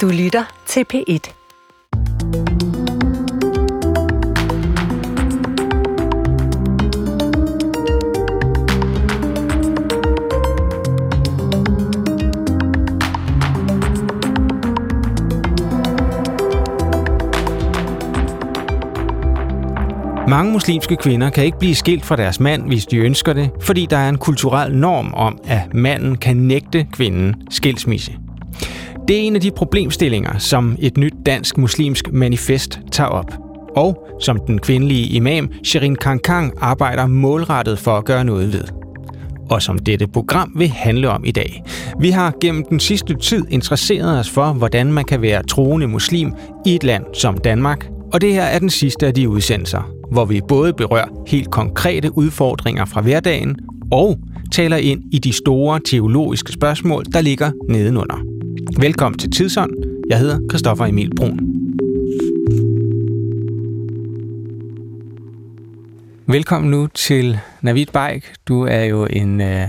Du lytter til P1. Mange muslimske kvinder kan ikke blive skilt fra deres mand, hvis de ønsker det, fordi der er en kulturel norm om, at manden kan nægte kvinden skilsmisse. Det er en af de problemstillinger, som et nyt dansk muslimsk manifest tager op. Og som den kvindelige imam Shirin Kankang arbejder målrettet for at gøre noget ved. Og som dette program vil handle om i dag. Vi har gennem den sidste tid interesseret os for, hvordan man kan være troende muslim i et land som Danmark. Og det her er den sidste af de udsendelser, hvor vi både berører helt konkrete udfordringer fra hverdagen og taler ind i de store teologiske spørgsmål, der ligger nedenunder. Velkommen til Tidsånd. Jeg hedder Christoffer Emil Brun. Velkommen nu til Navid Bajk. Du er jo en øh,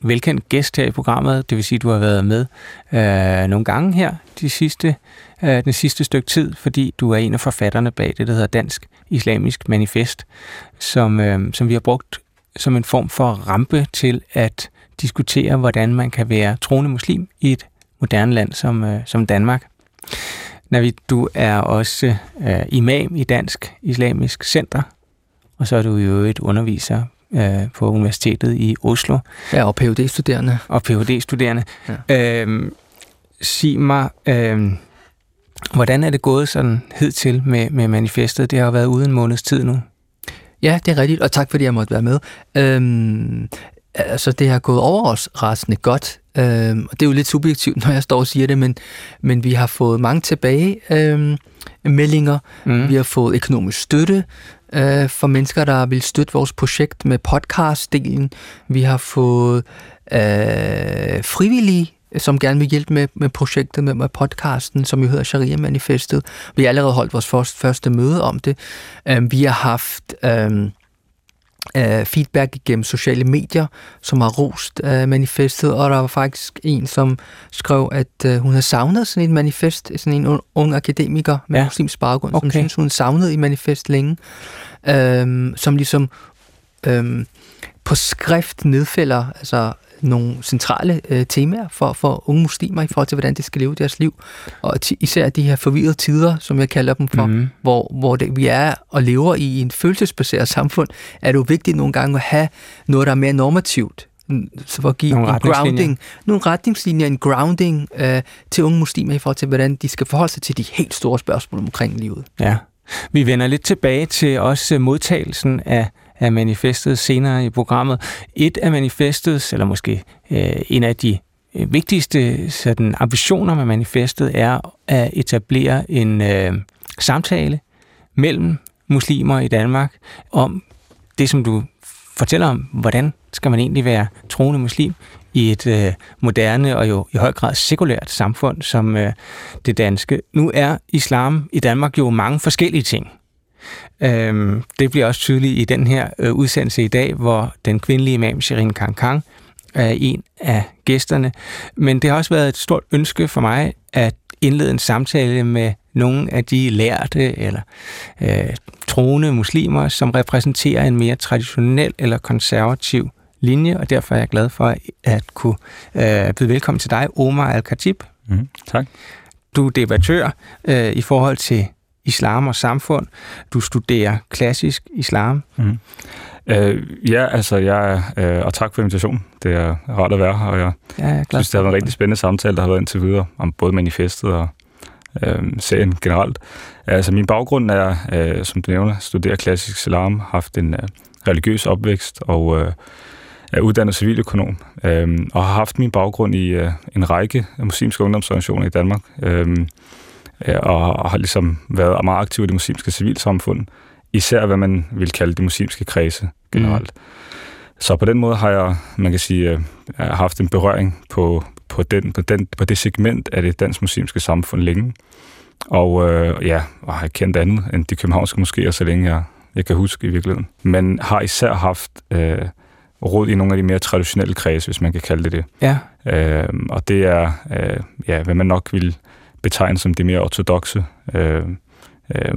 velkendt gæst her i programmet. Det vil sige, at du har været med øh, nogle gange her de sidste, øh, den sidste stykke tid, fordi du er en af forfatterne bag det, der hedder Dansk Islamisk Manifest, som, øh, som vi har brugt som en form for rampe til at diskutere, hvordan man kan være troende muslim i et moderne land som, øh, som Danmark. Navid, du er også øh, imam i Dansk Islamisk Center, og så er du jo et underviser øh, på Universitetet i Oslo. Ja, og phd studerende Og phd studerende ja. øh, Sig mig, øh, hvordan er det gået sådan hidtil med, med manifestet? Det har været ude en måneds tid nu. Ja, det er rigtigt, og tak fordi jeg måtte være med. Øhm, altså, det har gået overraskende godt. Øhm, og det er jo lidt subjektivt, når jeg står og siger det, men, men vi har fået mange tilbage øhm, meldinger. Mm. Vi har fået økonomisk støtte øh, for mennesker, der vil støtte vores projekt med podcastdelen. Vi har fået øh, frivillige som gerne vil hjælpe med, med projektet, med, med podcasten, som jo hedder Sharia Manifestet. Vi har allerede holdt vores første, første møde om det. Um, vi har haft um, uh, feedback igennem sociale medier, som har rost uh, manifestet, og der var faktisk en, som skrev, at uh, hun har savnet sådan et manifest, sådan en ung, akademiker med ja. muslimsk baggrund, okay. som synes, hun savnede i manifest længe, um, som ligesom um, på skrift nedfælder altså nogle centrale øh, temaer for, for unge muslimer i forhold til, hvordan de skal leve deres liv. Og især de her forvirrede tider, som jeg kalder dem for, mm. hvor, hvor det, vi er og lever i en følelsesbaseret samfund, er det jo vigtigt nogle gange at have noget, der er mere normativt. Så for at give nogle en grounding, nogle retningslinjer, en grounding øh, til unge muslimer i forhold til, hvordan de skal forholde sig til de helt store spørgsmål omkring livet. Ja. Vi vender lidt tilbage til også modtagelsen af af manifestet senere i programmet. Et af manifestets, eller måske øh, en af de øh, vigtigste sådan, ambitioner med manifestet, er at etablere en øh, samtale mellem muslimer i Danmark om det, som du fortæller om, hvordan skal man egentlig være troende muslim i et øh, moderne og jo i høj grad sekulært samfund som øh, det danske. Nu er islam i Danmark jo mange forskellige ting. Øhm, det bliver også tydeligt i den her øh, udsendelse i dag, hvor den kvindelige imam Shirin Kankang er en af gæsterne. Men det har også været et stort ønske for mig at indlede en samtale med nogle af de lærte eller øh, troende muslimer, som repræsenterer en mere traditionel eller konservativ linje, og derfor er jeg glad for at kunne øh, byde velkommen til dig, Omar Al-Khatib. Mm, tak. Du er debattør øh, i forhold til islam og samfund. Du studerer klassisk islam. Mm. Øh, ja, altså, jeg, øh, og tak for invitationen. Det er rart at være her, og jeg, ja, jeg synes, det har været en rigtig spændende samtale, der har været indtil videre, om både manifestet og øh, serien generelt. Altså, min baggrund er, øh, som du nævner, studerer klassisk islam, haft en øh, religiøs opvækst, og øh, er uddannet civiløkonom, øh, og har haft min baggrund i øh, en række muslimske ungdomsorganisationer i Danmark. Øh, Og har ligesom været meget aktiv i det muslimske civilsamfund, især hvad man vil kalde de muslimske kredse generelt. Mm. Så på den måde har jeg, man kan sige, øh, haft en berøring på, på, den, på, den, på det segment af det dansk muslimske samfund længe. Og øh, ja, og har kendt andet end de københavnske moskéer, så længe jeg, jeg kan huske i virkeligheden. Men har især haft øh, råd i nogle af de mere traditionelle kredse, hvis man kan kalde det det. Ja. Øh, og det er, øh, ja, hvad man nok vil betegnes som de mere ortodoxe øh, øh,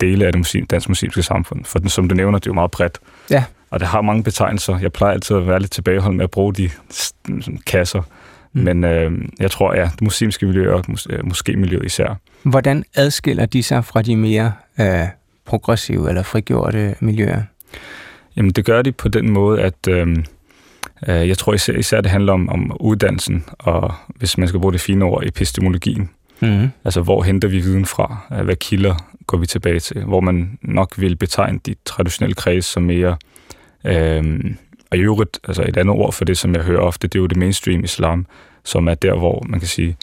dele af det muslim, dansk muslimske samfund. For den, som du nævner, det er jo meget bredt. Ja. Og det har mange betegnelser. Jeg plejer altid at være lidt tilbageholdt med at bruge de sådan, kasser. Mm. Men øh, jeg tror, ja, det muslimske miljø og mås- øh, måske miljøet især. Hvordan adskiller de sig fra de mere øh, progressive eller frigjorte miljøer? Jamen, det gør de på den måde, at øh, jeg tror især, især, det handler om, om uddannelsen, og hvis man skal bruge det fine ord, epistemologien. Mm. Altså, hvor henter vi viden fra? Hvad kilder går vi tilbage til? Hvor man nok vil betegne de traditionelle kreds som mere... Øh, og i øvrigt, altså et andet ord for det, som jeg hører ofte, det er jo det mainstream islam, som er der, hvor man kan sige,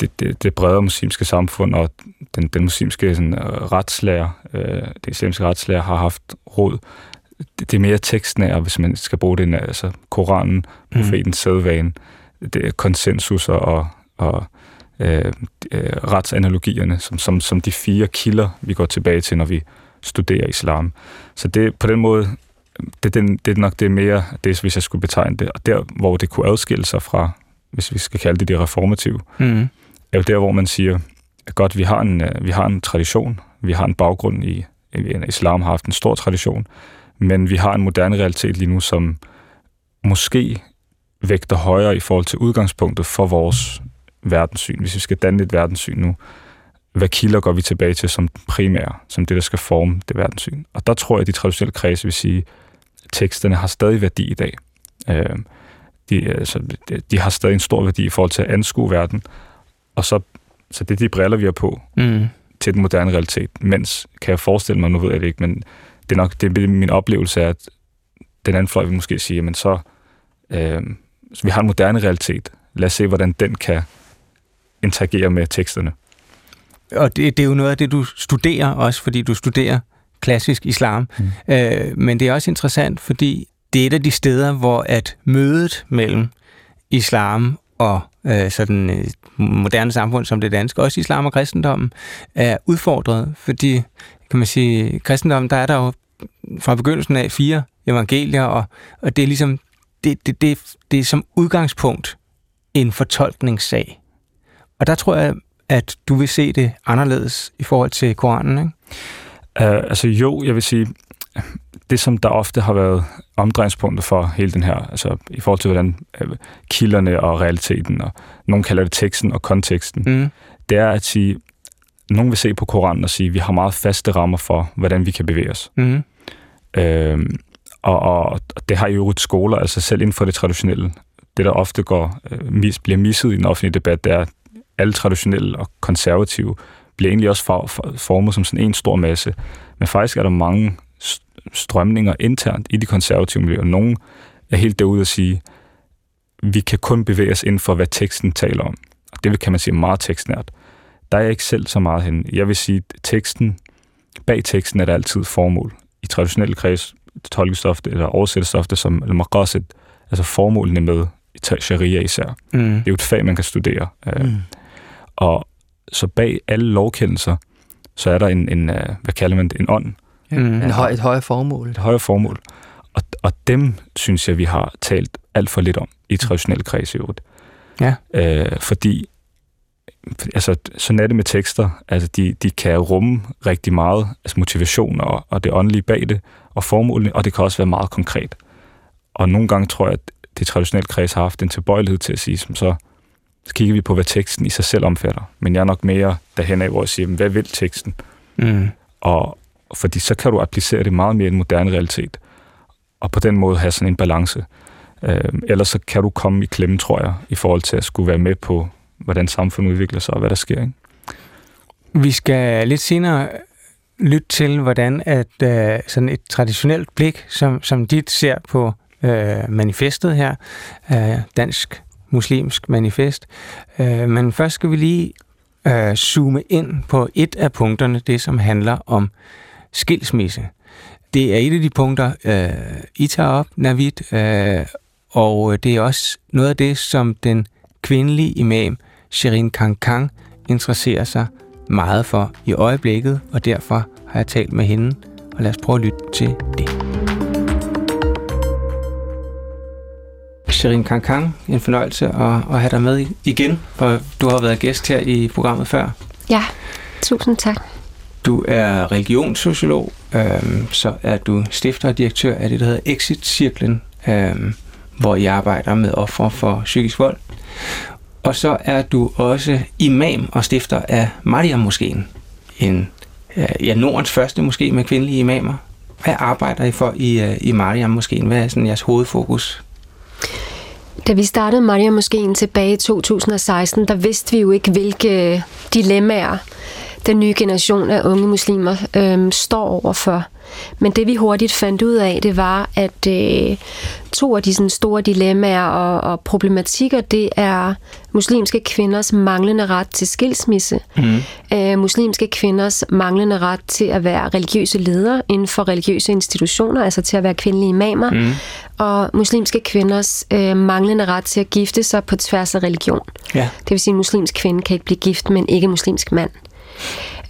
det, det, det brede muslimske samfund og den, den muslimske sådan, øh, retslærer, øh, det islamiske retslærer har haft råd. Det, det er mere tekstnær, hvis man skal bruge det, altså Koranen, profetens mm. sædvane, det er konsensus og, og øh, øh, retsanalogierne, som, som, som de fire kilder, vi går tilbage til, når vi studerer islam. Så det på den måde, det, det, det er nok det mere, det hvis jeg skulle betegne det, og der, hvor det kunne adskille sig fra, hvis vi skal kalde det det reformative, mm. er jo der, hvor man siger, at godt, vi har en, øh, vi har en tradition, vi har en baggrund i, islam har haft en stor tradition, men vi har en moderne realitet lige nu, som måske vægter højere i forhold til udgangspunktet for vores verdenssyn. Hvis vi skal danne et verdenssyn nu, hvad kilder går vi tilbage til som primære, som det, der skal forme det verdenssyn. Og der tror jeg, at de traditionelle kredse vil sige, at teksterne har stadig værdi i dag. Øh, de, altså, de har stadig en stor værdi i forhold til at anskue verden, og så, så det er de briller, vi har på mm. til den moderne realitet. Mens, kan jeg forestille mig, nu ved jeg det ikke, men det er nok det er min oplevelse, at den anden fløj vil måske sige, men så, øh, så vi har en moderne realitet. Lad os se, hvordan den kan interagere med teksterne. Og det, det er jo noget af det, du studerer også, fordi du studerer klassisk islam. Mm. Øh, men det er også interessant, fordi det er et af de steder, hvor at mødet mellem islam og øh, sådan øh, moderne samfund som det danske, også islam og kristendommen, er udfordret, fordi kan man sige, kristendommen, der er der jo fra begyndelsen af fire evangelier, og, og det er ligesom, det, det, det, det er som udgangspunkt en fortolkningssag. Og der tror jeg, at du vil se det anderledes i forhold til Koranen, ikke? Uh, altså jo, jeg vil sige, det som der ofte har været omdrejningspunktet for hele den her, altså i forhold til hvordan uh, kilderne og realiteten, og nogen kalder det teksten og konteksten, mm. det er at sige, nogen vil se på Koranen og sige, at vi har meget faste rammer for, hvordan vi kan bevæge os. Mm. Uh, og, og det har jo øvrigt skoler, altså selv inden for det traditionelle. Det, der ofte går, uh, mis, bliver misset i den offentlige debat, det er, alle traditionelle og konservative bliver egentlig også for, for, formet som sådan en stor masse. Men faktisk er der mange strømninger internt i de konservative miljøer. Nogle er helt derude at sige, vi kan kun bevæge os inden for, hvad teksten taler om. Og det kan man sige meget tekstnært. Der er jeg ikke selv så meget hen. Jeg vil sige, at teksten, bag teksten er der altid formål. I traditionelle kreds tolkes ofte, eller oversættes ofte som al altså formålene med sharia især. Mm. Det er jo et fag, man kan studere. Øh, mm. Og så bag alle lovkendelser, så er der en, en øh, hvad kalder man det, en ånd. Mm. En høj, et højere formål. Et højere formål. Og, og dem synes jeg, vi har talt alt for lidt om i traditionelle kreds i øvrigt. Ja. Øh, fordi altså, sådan er det med tekster. Altså, de, de kan rumme rigtig meget, altså motivation og, og det åndelige bag det, og formålene, og det kan også være meget konkret. Og nogle gange tror jeg, at det traditionelle kreds har haft en tilbøjelighed til at sige, som så, så kigger vi på, hvad teksten i sig selv omfatter. Men jeg er nok mere derhen af, hvor jeg siger, hvad vil teksten? Mm. Og fordi så kan du applicere det meget mere i en moderne realitet, og på den måde have sådan en balance. Øh, ellers så kan du komme i klemme, tror jeg, i forhold til at skulle være med på, hvordan samfundet udvikler sig og hvad der sker. Ikke? Vi skal lidt senere lytte til, hvordan at øh, sådan et traditionelt blik, som, som dit ser på øh, manifestet her, øh, dansk muslimsk manifest. Øh, men først skal vi lige øh, zoome ind på et af punkterne, det som handler om skilsmisse. Det er et af de punkter, øh, I tager op, Navid, øh, og det er også noget af det, som den kvindelige imam Shirin Kang interesserer sig meget for i øjeblikket, og derfor har jeg talt med hende, og lad os prøve at lytte til det. Sherin Kankang. En fornøjelse at, at have dig med igen, for du har været gæst her i programmet før. Ja, tusind tak. Du er religionssociolog, øhm, så er du stifter og direktør af det, der hedder Exit-cirklen, øhm, hvor I arbejder med ofre for psykisk vold. Og så er du også imam og stifter af Mariam Moskeen, en øh, ja, Nordens første moské med kvindelige imamer. Hvad arbejder I for i, øh, i Mariam Moskeen? Hvad er sådan jeres hovedfokus? Da vi startede Mariam Moskeen tilbage i 2016, der vidste vi jo ikke, hvilke dilemmaer den nye generation af unge muslimer øhm, står overfor. Men det vi hurtigt fandt ud af, det var, at øh, to af de sådan, store dilemmaer og, og problematikker, det er muslimske kvinders manglende ret til skilsmisse, mm. øh, muslimske kvinders manglende ret til at være religiøse ledere inden for religiøse institutioner, altså til at være kvindelige imamer, mm. og muslimske kvinders øh, manglende ret til at gifte sig på tværs af religion. Ja. Det vil sige, at en muslimsk kvinde kan ikke blive gift med en ikke-muslimsk mand.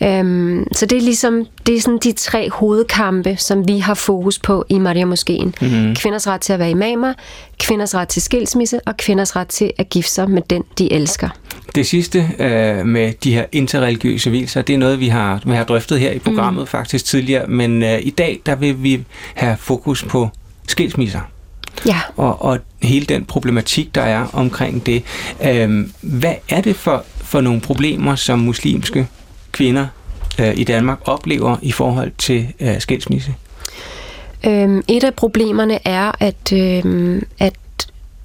Øhm, så det er ligesom det er sådan de tre hovedkampe, som vi har fokus på i Maria Moskeen. Mm-hmm. Kvinders ret til at være imamer, kvinders ret til skilsmisse og kvinders ret til at gifte sig med den, de elsker. Det sidste øh, med de her interreligiøse hvilser, det er noget, vi har, vi har drøftet her i programmet mm. faktisk tidligere, men øh, i dag der vil vi have fokus på skilsmisser. Ja. Og, og hele den problematik, der er omkring det. Øh, hvad er det for, for nogle problemer, som muslimske kvinder øh, i Danmark oplever i forhold til øh, skilsmisse? Øhm, et af problemerne er, at, øh, at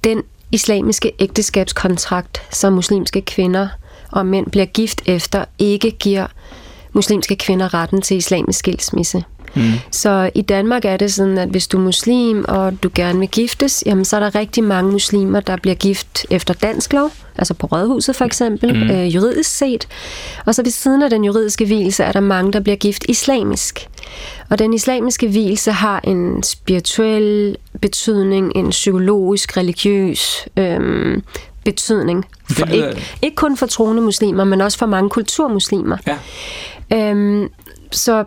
den islamiske ægteskabskontrakt, som muslimske kvinder og mænd bliver gift efter, ikke giver muslimske kvinder retten til islamisk skilsmisse. Mm. Så i Danmark er det sådan, at hvis du er muslim, og du gerne vil giftes, jamen så er der rigtig mange muslimer, der bliver gift efter dansk lov, altså på Rådhuset for eksempel, mm. øh, juridisk set. Og så ved siden af den juridiske hvilelse er der mange, der bliver gift islamisk. Og den islamiske hvilelse har en spirituel betydning, en psykologisk, religiøs øhm, betydning. For, ikke, ikke kun for troende muslimer, men også for mange kulturmuslimer. Ja. Øhm, så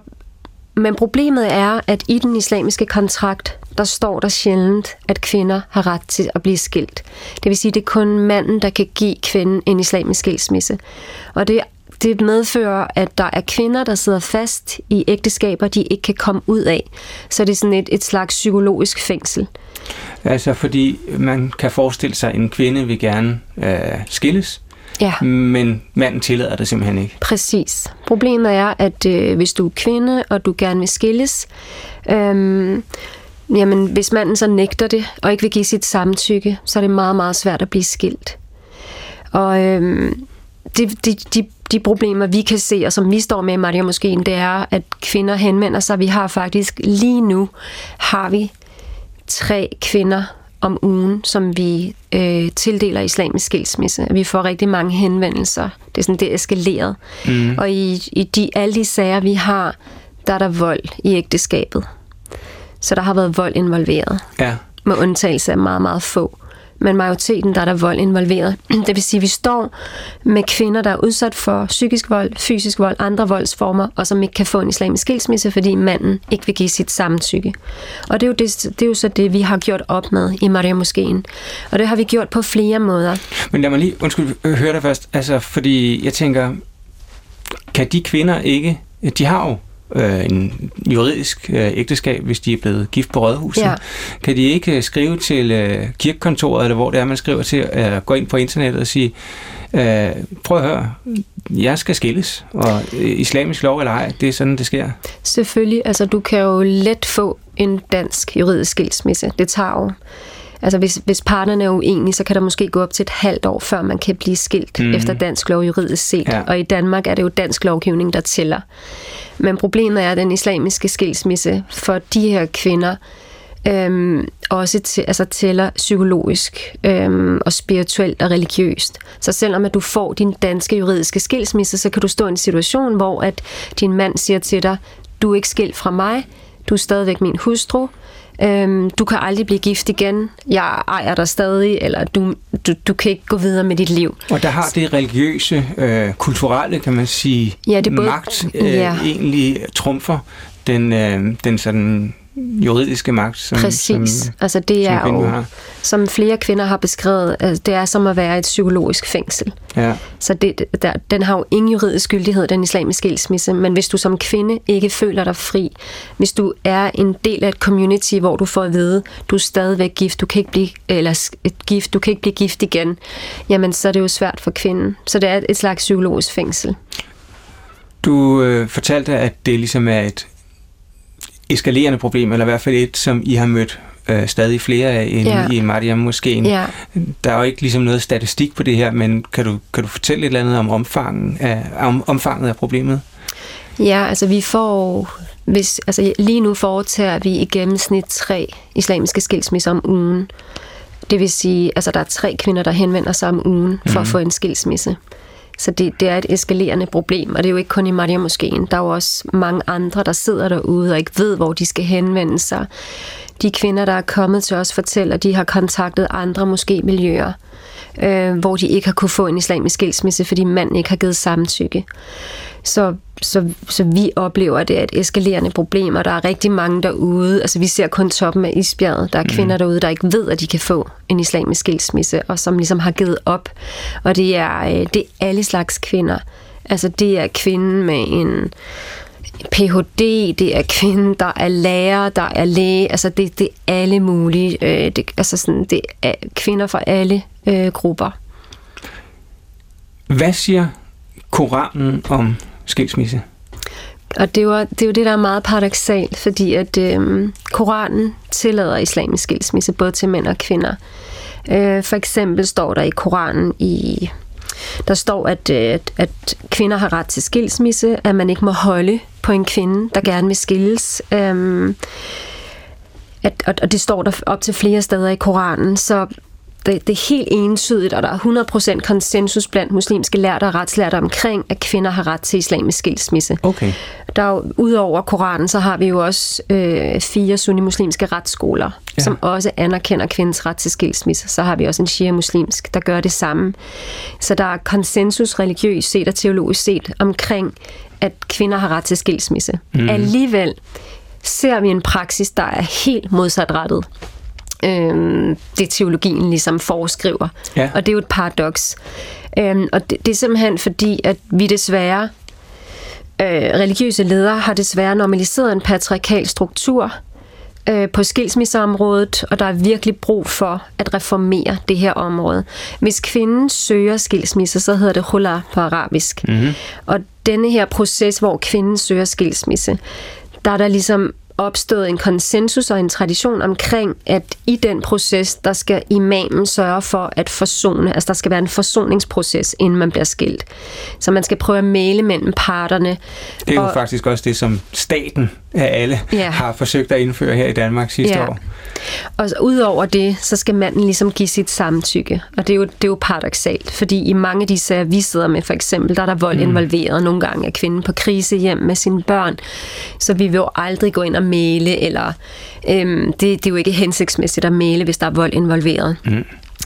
men problemet er, at i den islamiske kontrakt, der står der sjældent, at kvinder har ret til at blive skilt. Det vil sige, at det er kun manden, der kan give kvinden en islamisk skilsmisse. Og det det medfører, at der er kvinder, der sidder fast i ægteskaber, de ikke kan komme ud af. Så det er sådan et, et slags psykologisk fængsel. Altså fordi man kan forestille sig, at en kvinde vil gerne øh, skilles, Ja. Men manden tillader det simpelthen ikke. Præcis. Problemet er, at øh, hvis du er kvinde, og du gerne vil skilles, øh, jamen hvis manden så nægter det, og ikke vil give sit samtykke, så er det meget, meget svært at blive skilt. Og øh, de, de, de, de problemer, vi kan se, og som vi står med i Maria Moskeen, det er, at kvinder henvender sig. Vi har faktisk lige nu, har vi tre kvinder, om ugen, som vi øh, tildeler islamisk skilsmisse. Vi får rigtig mange henvendelser. Det er sådan, det er eskaleret. Mm. Og i, i de, alle de sager, vi har, der er der vold i ægteskabet. Så der har været vold involveret. Ja. Med undtagelse af meget, meget få men majoriteten, der er der vold involveret. Det vil sige, at vi står med kvinder, der er udsat for psykisk vold, fysisk vold, andre voldsformer, og som ikke kan få en islamisk skilsmisse, fordi manden ikke vil give sit samtykke. Og det er jo, det, det er jo så det, vi har gjort op med i Maria Moskeen. Og det har vi gjort på flere måder. Men lad mig lige, undskyld, øh, høre dig først. Altså, fordi jeg tænker, kan de kvinder ikke, de har jo øh, en juridisk øh, ægteskab, hvis de er blevet gift på rådhuset. Ja. Kan de ikke øh, skrive til øh, kirkekontoret, eller hvor det er, man skriver til, øh, gå ind på internettet og sige, øh, prøv at høre, jeg skal skilles, og øh, islamisk lov eller ej, det er sådan, det sker. Selvfølgelig, altså du kan jo let få en dansk juridisk skilsmisse. Det tager jo Altså hvis, hvis parterne er uenige, så kan der måske gå op til et halvt år, før man kan blive skilt mm. efter dansk lov juridisk set. Ja. Og i Danmark er det jo dansk lovgivning, der tæller. Men problemet er, at den islamiske skilsmisse for de her kvinder øhm, også til, altså tæller psykologisk øhm, og spirituelt og religiøst. Så selvom at du får din danske juridiske skilsmisse, så kan du stå i en situation, hvor at din mand siger til dig, du er ikke skilt fra mig, du er stadigvæk min hustru, Øhm, du kan aldrig blive gift igen. Jeg ejer dig stadig, eller du, du, du kan ikke gå videre med dit liv. Og der har det religiøse, øh, kulturelle, kan man sige, ja, det både, magt øh, ja. egentlig trumfer den, øh, den sådan juridiske magt, som, Præcis. Som, altså det er jo, har. som flere kvinder har beskrevet, altså det er som at være et psykologisk fængsel. Ja. Så det, der, den har jo ingen juridisk skyldighed, den islamiske skilsmisse, men hvis du som kvinde ikke føler dig fri, hvis du er en del af et community, hvor du får at vide, du er stadigvæk gift, du kan ikke blive, eller gift, du kan ikke blive gift igen, jamen så er det jo svært for kvinden. Så det er et slags psykologisk fængsel. Du øh, fortalte, at det ligesom er et eskalerende problem, eller i hvert fald et, som I har mødt øh, stadig flere af inde ja. i Mariam Moskeen. Ja. Der er jo ikke ligesom noget statistik på det her, men kan du, kan du fortælle et eller andet om omfanget af, om omfanget af problemet? Ja, altså vi får, hvis, altså lige nu foretager vi i gennemsnit tre islamiske skilsmisser om ugen. Det vil sige, altså der er tre kvinder, der henvender sig om ugen for mm. at mhm. få en skilsmisse. Så det, det er et eskalerende problem, og det er jo ikke kun i Maria Moskeen. Der er jo også mange andre, der sidder derude og ikke ved, hvor de skal henvende sig. De kvinder, der er kommet til os, fortæller, at de har kontaktet andre måske miljøer, øh, hvor de ikke har kunne få en islamisk skilsmisse, fordi manden ikke har givet samtykke. Så, så, så vi oplever, at det er et eskalerende problem, og der er rigtig mange derude. Altså vi ser kun toppen af isbjerget. Der er mm. kvinder derude, der ikke ved, at de kan få en islamisk skilsmisse, og som ligesom har givet op. Og det er, øh, det er alle slags kvinder. Altså det er kvinden med en Ph.D., det er kvinden, der er lærer, der er læge, altså det, det er alle mulige, øh, det, altså sådan, det er kvinder fra alle øh, grupper. Hvad siger Koranen om skilsmisse? Og det er, jo, det er jo det, der er meget paradoxalt, fordi at øh, Koranen tillader islamisk skilsmisse både til mænd og kvinder. Øh, for eksempel står der i Koranen i der står, at, øh, at, at kvinder har ret til skilsmisse, at man ikke må holde på en kvinde, der gerne vil skilles. Øhm, at, og det står der op til flere steder i Koranen, så det, det er helt entydigt, og der er 100% konsensus blandt muslimske lærte og retslærte omkring, at kvinder har ret til islamisk skilsmisse. Okay. Der er jo, udover Koranen, så har vi jo også øh, fire sunni-muslimske retsskoler, ja. som også anerkender kvindens ret til skilsmisse. Så har vi også en shia-muslimsk, der gør det samme. Så der er konsensus religiøst set og teologisk set omkring, at kvinder har ret til skilsmisse. Mm. Alligevel ser vi en praksis, der er helt modsatrettet øh, det teologien ligesom foreskriver. Ja. Og det er jo et paradoks. Øh, og det, det er simpelthen fordi, at vi desværre, øh, religiøse ledere har desværre normaliseret en patriarkal struktur øh, på skilsmisseområdet, og der er virkelig brug for at reformere det her område. Hvis kvinden søger skilsmisse, så hedder det hula på arabisk. Mm-hmm. Og denne her proces, hvor kvinden søger skilsmisse, der er der ligesom opstået en konsensus og en tradition omkring, at i den proces, der skal imamen sørge for at forsone, altså der skal være en forsoningsproces, inden man bliver skilt. Så man skal prøve at male mellem parterne. Det er og, jo faktisk også det, som staten af alle ja. har forsøgt at indføre her i Danmark sidste ja. år. Og udover det, så skal manden ligesom give sit samtykke. Og det er jo, det er jo paradoxalt, fordi i mange af de sager, vi sidder med, for eksempel, der er der vold mm. involveret. Nogle gange er kvinden på krise hjem med sine børn. Så vi vil jo aldrig gå ind og male, eller øhm, det, det er jo ikke hensigtsmæssigt at male, hvis der er vold involveret. Mm.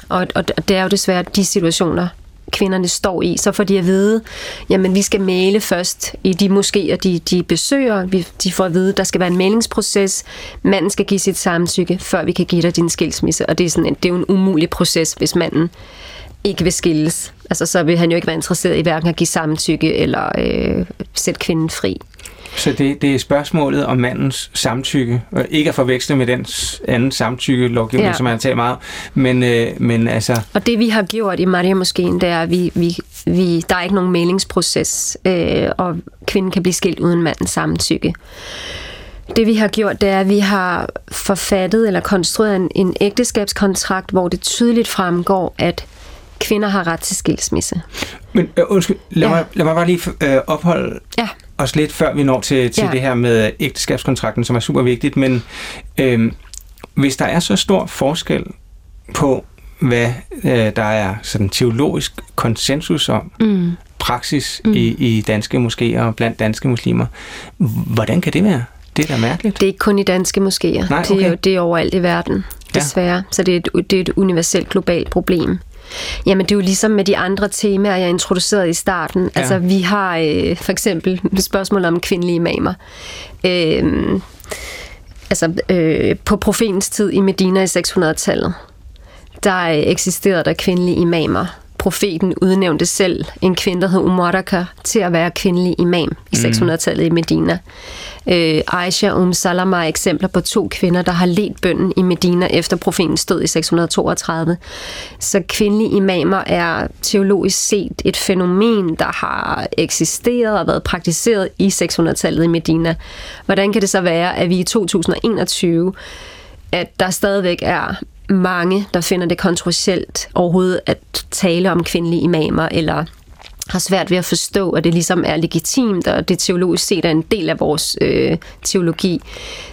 Og, og det er jo desværre de situationer, kvinderne står i, så får de at vide, jamen vi skal male først i de moskéer, de, de besøger. Vi, de får at vide, der skal være en mælingsproces. Manden skal give sit samtykke, før vi kan give dig din skilsmisse. Og det er, sådan en, det er jo en umulig proces, hvis manden ikke vil skilles. Altså, så vil han jo ikke være interesseret i hverken at give samtykke eller øh, sætte kvinden fri. Så det, det er spørgsmålet om mandens samtykke, og ikke at forveksle med den anden samtykke-lovgivning, ja. som man har talt meget men, øh, men altså... Og det vi har gjort i Maria Moskeen, det er, at vi, vi, vi, der er ikke nogen mailingsproces, øh, og kvinden kan blive skilt uden mandens samtykke. Det vi har gjort, det er, at vi har forfattet eller konstrueret en, en ægteskabskontrakt, hvor det tydeligt fremgår, at kvinder har ret til skilsmisse. Men øh, undskyld, lad, ja. mig, lad mig bare lige øh, opholde ja os lidt, før vi når til, til ja. det her med ægteskabskontrakten, som er super vigtigt, men øh, hvis der er så stor forskel på, hvad øh, der er sådan teologisk konsensus om, mm. praksis mm. I, i danske moskéer og blandt danske muslimer, hvordan kan det være? Det er da mærkeligt. Det er ikke kun i danske moskéer. Nej, okay. det, er jo, det er overalt i verden, desværre. Ja. Så det er, et, det er et universelt globalt problem. Jamen, det er jo ligesom med de andre temaer, jeg introducerede i starten. Ja. Altså, vi har øh, for eksempel spørgsmål om kvindelige imamer. Øh, altså, øh, på profetens tid i Medina i 600-tallet, der eksisterede der kvindelige imamer. Profeten udnævnte selv en kvinde, der hed Umaraka, til at være kvindelig imam i 600-tallet mm. i Medina. Øh, Aisha Um Salama er eksempler på to kvinder, der har ledt bønden i Medina efter profetens død i 632. Så kvindelige imamer er teologisk set et fænomen, der har eksisteret og været praktiseret i 600-tallet i Medina. Hvordan kan det så være, at vi i 2021 at der stadigvæk er mange, der finder det kontroversielt overhovedet at tale om kvindelige imamer, eller har svært ved at forstå, at det ligesom er legitimt, og det teologisk set er en del af vores øh, teologi.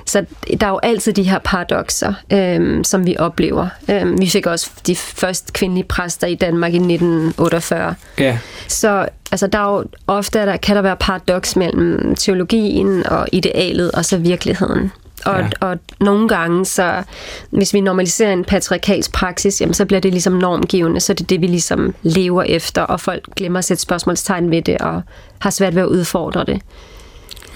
Så der er jo altid de her paradoxer, øh, som vi oplever. Øh, vi fik også de første kvindelige præster i Danmark i 1948. Ja. Så altså, der er jo ofte der, kan der være paradoks mellem teologien og idealet og så virkeligheden. Og, ja. og nogle gange, så hvis vi normaliserer en patriarkalsk praksis, jamen, så bliver det ligesom normgivende, så det er det, vi ligesom lever efter, og folk glemmer at sætte spørgsmålstegn ved det, og har svært ved at udfordre det.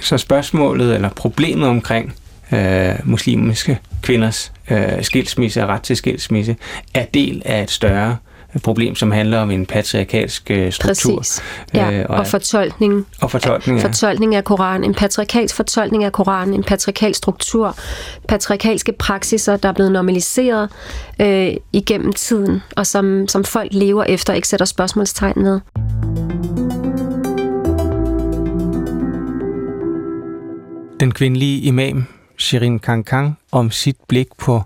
Så spørgsmålet, eller problemet omkring øh, muslimske kvinders øh, skilsmisse og ret til skilsmisse, er del af et større øh, problem, som handler om en patriarkalsk øh, struktur. Præcis. Ja, øh, og, og fortolkning. Og fortolkning, ja. Fortolkning af Koranen. En patriarkalsk fortolkning af Koranen. En patriarkalsk struktur. Patriarkalske praksiser, der er blevet normaliseret øh, igennem tiden, og som, som folk lever efter og ikke sætter spørgsmålstegn med. Den kvindelige imam Shirin Kankang om sit blik på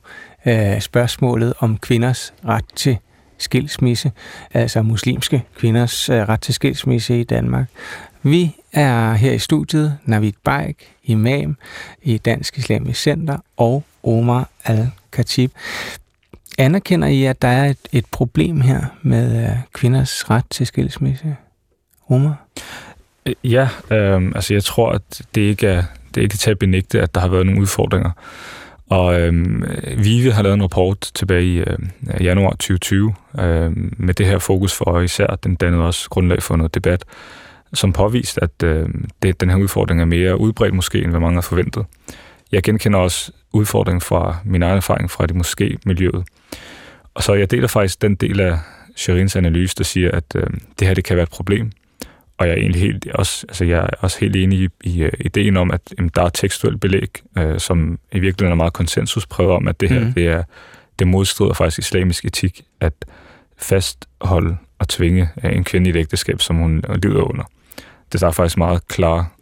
øh, spørgsmålet om kvinders ret til skilsmisse, altså muslimske kvinders øh, ret til skilsmisse i Danmark. Vi er her i studiet, Navid Baik, imam i Dansk Islamisk Center, og Omar Al-Khatib. Anerkender I, at der er et, et problem her med øh, kvinders ret til skilsmisse? Omar? Ja, øh, altså jeg tror, at det ikke er, det er ikke til at benægte, at der har været nogle udfordringer. Og øhm, Vive har lavet en rapport tilbage i øh, januar 2020 øh, med det her fokus for især, den dannede også grundlag for noget debat, som påviste, at øh, det, den her udfordring er mere udbredt måske, end hvad mange har forventet. Jeg genkender også udfordringen fra min egen erfaring fra det måske miljøet. Og så jeg deler faktisk den del af Sherins analyse, der siger, at øh, det her det kan være et problem, og jeg er egentlig helt, også, altså jeg er også helt enig i, i uh, ideen om, at jamen, der er tekstuelt belæg, uh, som i virkeligheden er meget konsensuspræget om, at det her mm. det er, det modstrider faktisk islamisk etik, at fastholde og tvinge uh, en kvinde i et ægteskab, som hun lider under. Det er faktisk meget klar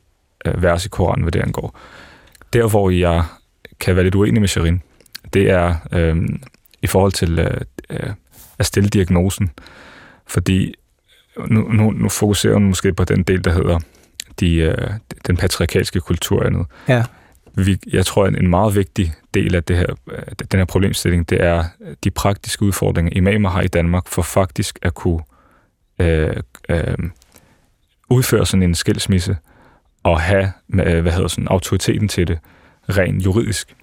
uh, vers i Koranen, hvad det angår. Der, hvor jeg kan være lidt uenig med Sharin, det er uh, i forhold til uh, uh, at stille diagnosen. Fordi nu, nu, nu fokuserer hun måske på den del, der hedder de, øh, den patriarkalske kultur og andet. Ja. Vi, jeg tror, at en meget vigtig del af det her, øh, den her problemstilling, det er de praktiske udfordringer, imamer har i Danmark, for faktisk at kunne øh, øh, udføre sådan en skilsmisse og have øh, hvad hedder sådan, autoriteten til det rent juridisk.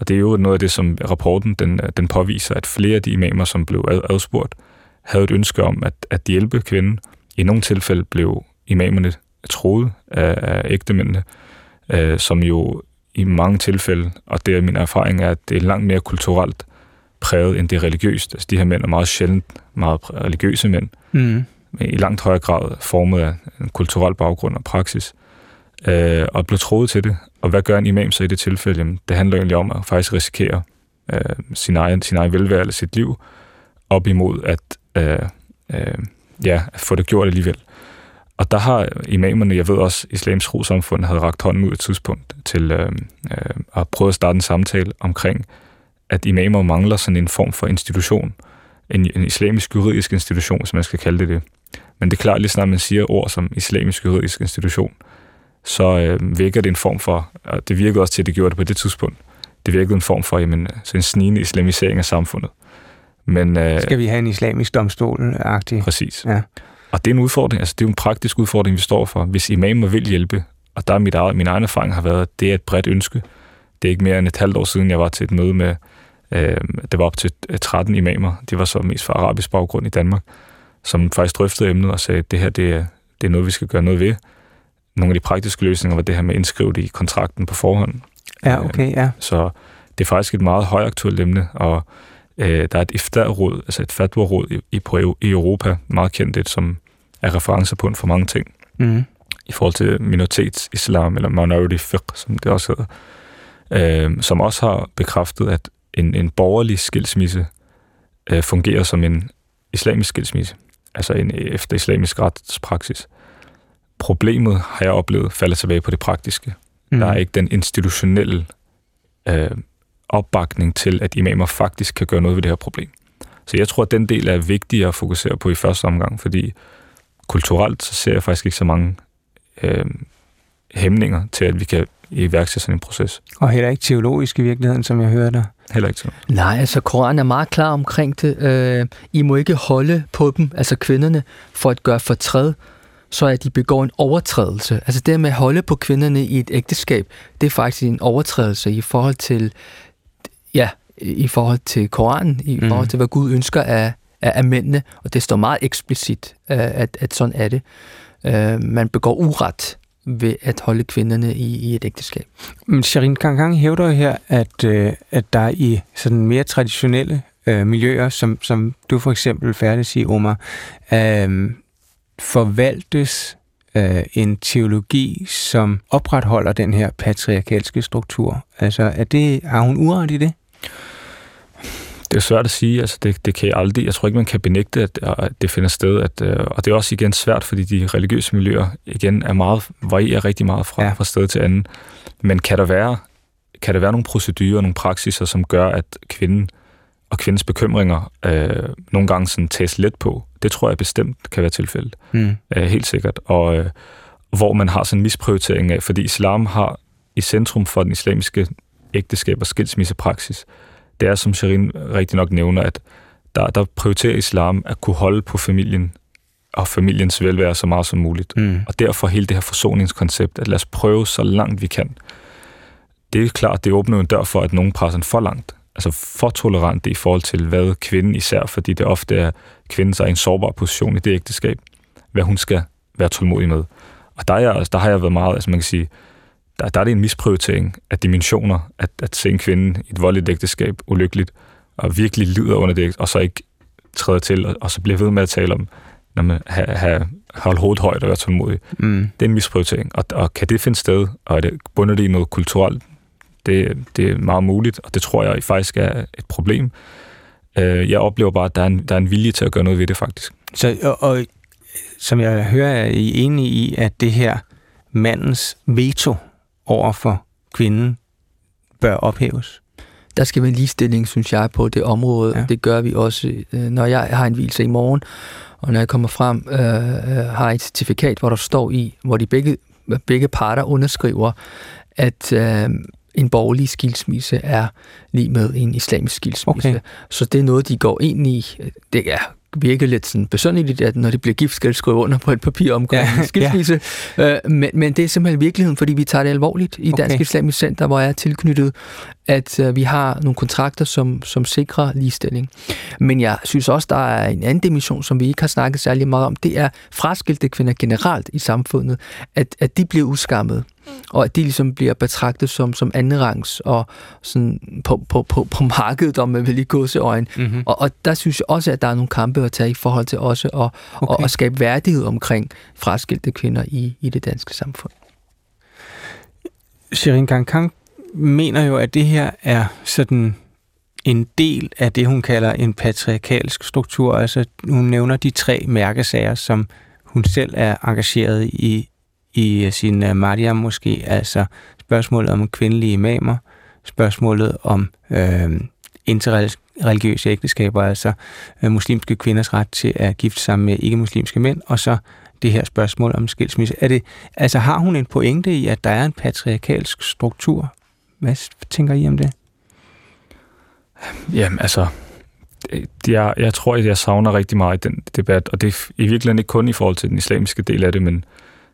Og det er jo noget af det, som rapporten den, den påviser, at flere af de imamer, som blev adspurgt, havde et ønske om at, at hjælpe kvinden. I nogle tilfælde blev imamerne troet af, af ægtemændene, øh, som jo i mange tilfælde, og det er min erfaring, er, at det er langt mere kulturelt præget, end det er religiøst. Altså de her mænd er meget sjældent meget religiøse mænd, mm. i langt højere grad formet af en kulturel baggrund og praksis, øh, og blev troet til det. Og hvad gør en imam så i det tilfælde? Jamen, det handler egentlig om at faktisk risikere øh, sin, egen, sin egen velvære eller sit liv, op imod at øh, øh, ja, at få det gjort alligevel. Og der har imamerne, jeg ved også, Islams Trosamfund havde rakt hånden ud et tidspunkt til øh, øh, at prøve at starte en samtale omkring, at imamer mangler sådan en form for institution. En, en islamisk juridisk institution, som man skal kalde det det. Men det er klart, lige snart man siger ord som islamisk juridisk institution, så øh, virker det en form for, og det virkede også til, at det gjorde det på det tidspunkt, det virkede en form for jamen, så en snigende islamisering af samfundet. Men, øh, Skal vi have en islamisk domstol-agtig? Præcis. Ja. Og det er en udfordring, altså det er en praktisk udfordring, vi står for. Hvis imamer vil hjælpe, og der er mit eget, min egen erfaring har været, at det er et bredt ønske. Det er ikke mere end et halvt år siden, jeg var til et møde med, øh, det var op til 13 imamer, de var så mest fra arabisk baggrund i Danmark, som faktisk drøftede emnet og sagde, at det her det er, det er noget, vi skal gøre noget ved. Nogle af de praktiske løsninger var det her med at indskrive det i kontrakten på forhånd, Ja, okay, ja. Så det er faktisk et meget højaktuelt emne, og øh, der er et iftar-råd, altså et fatwa-råd i, i, i Europa, meget kendt et, som er referencepunkt for mange ting. Mm. I forhold til minoritetsislam, eller minority fiqh, som det også hedder. Øh, som også har bekræftet, at en, en borgerlig skilsmisse øh, fungerer som en islamisk skilsmisse, altså en efter islamisk retspraksis. Problemet, har jeg oplevet, falder tilbage på det praktiske. Mm. Der er ikke den institutionelle øh, opbakning til, at imamer faktisk kan gøre noget ved det her problem. Så jeg tror, at den del er vigtig at fokusere på i første omgang, fordi kulturelt så ser jeg faktisk ikke så mange øh, hæmninger til, at vi kan iværksætte sådan en proces. Og heller ikke teologisk i virkeligheden, som jeg hører dig. Heller ikke så. Nej, altså Koranen er meget klar omkring det. Øh, I må ikke holde på dem, altså kvinderne, for at gøre fortræd, så at de begår en overtrædelse. Altså det med at holde på kvinderne i et ægteskab, det er faktisk en overtrædelse i forhold til, ja, i forhold til Koranen, i mm. forhold til, hvad Gud ønsker af, af, af mændene, og det står meget eksplicit, øh, at, at sådan er det. Øh, man begår uret ved at holde kvinderne i, i et ægteskab. Men Sharin Kankang hævder her, at, øh, at der i sådan mere traditionelle øh, miljøer, som, som du for eksempel færdes i, Omar, øh, forvaltes øh, en teologi, som opretholder den her patriarkalske struktur. Altså, er det, har hun uret i det? Det er svært at sige, altså det, det kan jeg aldrig, jeg tror ikke, man kan benægte, at, at det finder sted, at, øh, og det er også igen svært, fordi de religiøse miljøer igen er meget, varierer rigtig meget fra, ja. fra sted til anden. Men kan der være, kan der være nogle procedurer, nogle praksiser, som gør, at kvinden og kvindens bekymringer øh, nogle gange sådan tages let på? Det tror jeg bestemt kan være tilfældet. Mm. Øh, helt sikkert. Og øh, hvor man har sådan en misprioritering af, fordi islam har i centrum for den islamiske ægteskab og skilsmissepraksis, det er, som Shirin rigtig nok nævner, at der, der prioriterer islam at kunne holde på familien og familiens velvære så meget som muligt. Mm. Og derfor hele det her forsoningskoncept, at lad os prøve så langt vi kan. Det er klart, det åbner en dør for, at nogen presser for langt. Altså for tolerant i forhold til, hvad kvinden især, fordi det ofte er kvinden, der er i en sårbar position i det ægteskab, hvad hun skal være tålmodig med. Og der, er jeg, der har jeg været meget, altså man kan sige, der, der er det en misprioritering af dimensioner, at, at se en kvinde i et voldeligt ægteskab ulykkeligt, og virkelig lider under det, og så ikke træder til, og, og så bliver ved med at tale om, når man har, har holdt hovedet højt og være tålmodig. Mm. Det er en misprioritering. Og, og kan det finde sted, og er det bundet i noget kulturelt, det, det er meget muligt, og det tror jeg faktisk er et problem. Øh, jeg oplever bare, at der er, en, der er en vilje til at gøre noget ved det, faktisk. Så, og, og som jeg hører, er I enige i, at det her mandens veto over for kvinden bør ophæves? Der skal være ligestilling, synes jeg, på det område. Ja. Det gør vi også, øh, når jeg har en hvilse i morgen, og når jeg kommer frem, øh, øh, har et certifikat, hvor der står i, hvor de begge, begge parter underskriver, at øh, en borgerlig skilsmisse er lige med en islamisk skilsmisse. Okay. Så det er noget, de går ind i. Det er virke lidt sådan besønderligt, at når det bliver gift, skal det skrive under på et papir om ja, skilsmisse. Ja. Øh, men, men det er simpelthen virkeligheden, fordi vi tager det alvorligt i Dansk okay. Islamisk Center, hvor jeg er tilknyttet, at øh, vi har nogle kontrakter, som, som sikrer ligestilling. Men jeg synes også, der er en anden dimension, som vi ikke har snakket særlig meget om. Det er fraskilte kvinder generelt i samfundet, at, at de bliver udskammet og at de ligesom bliver betragtet som, som andenrangs og sådan på, på, på, på markedet, om man vil lige gå øjne. Mm-hmm. Og, og der synes jeg også, at der er nogle kampe at tage i forhold til også at, okay. at, at skabe værdighed omkring fraskilte kvinder i, i det danske samfund. Shirin Kang mener jo, at det her er sådan en del af det, hun kalder en patriarkalsk struktur. Altså, hun nævner de tre mærkesager, som hun selv er engageret i i øh, sin øh, uh, Mariam måske, altså spørgsmålet om kvindelige imamer, spørgsmålet om øh, interreligiøse ægteskaber, altså øh, muslimske kvinders ret til at gifte sig med ikke-muslimske mænd, og så det her spørgsmål om skilsmisse. Er det, altså har hun en pointe i, at der er en patriarkalsk struktur? Hvad tænker I om det? Jamen, altså, jeg, jeg tror, at jeg savner rigtig meget den debat, og det er i virkeligheden ikke kun i forhold til den islamiske del af det, men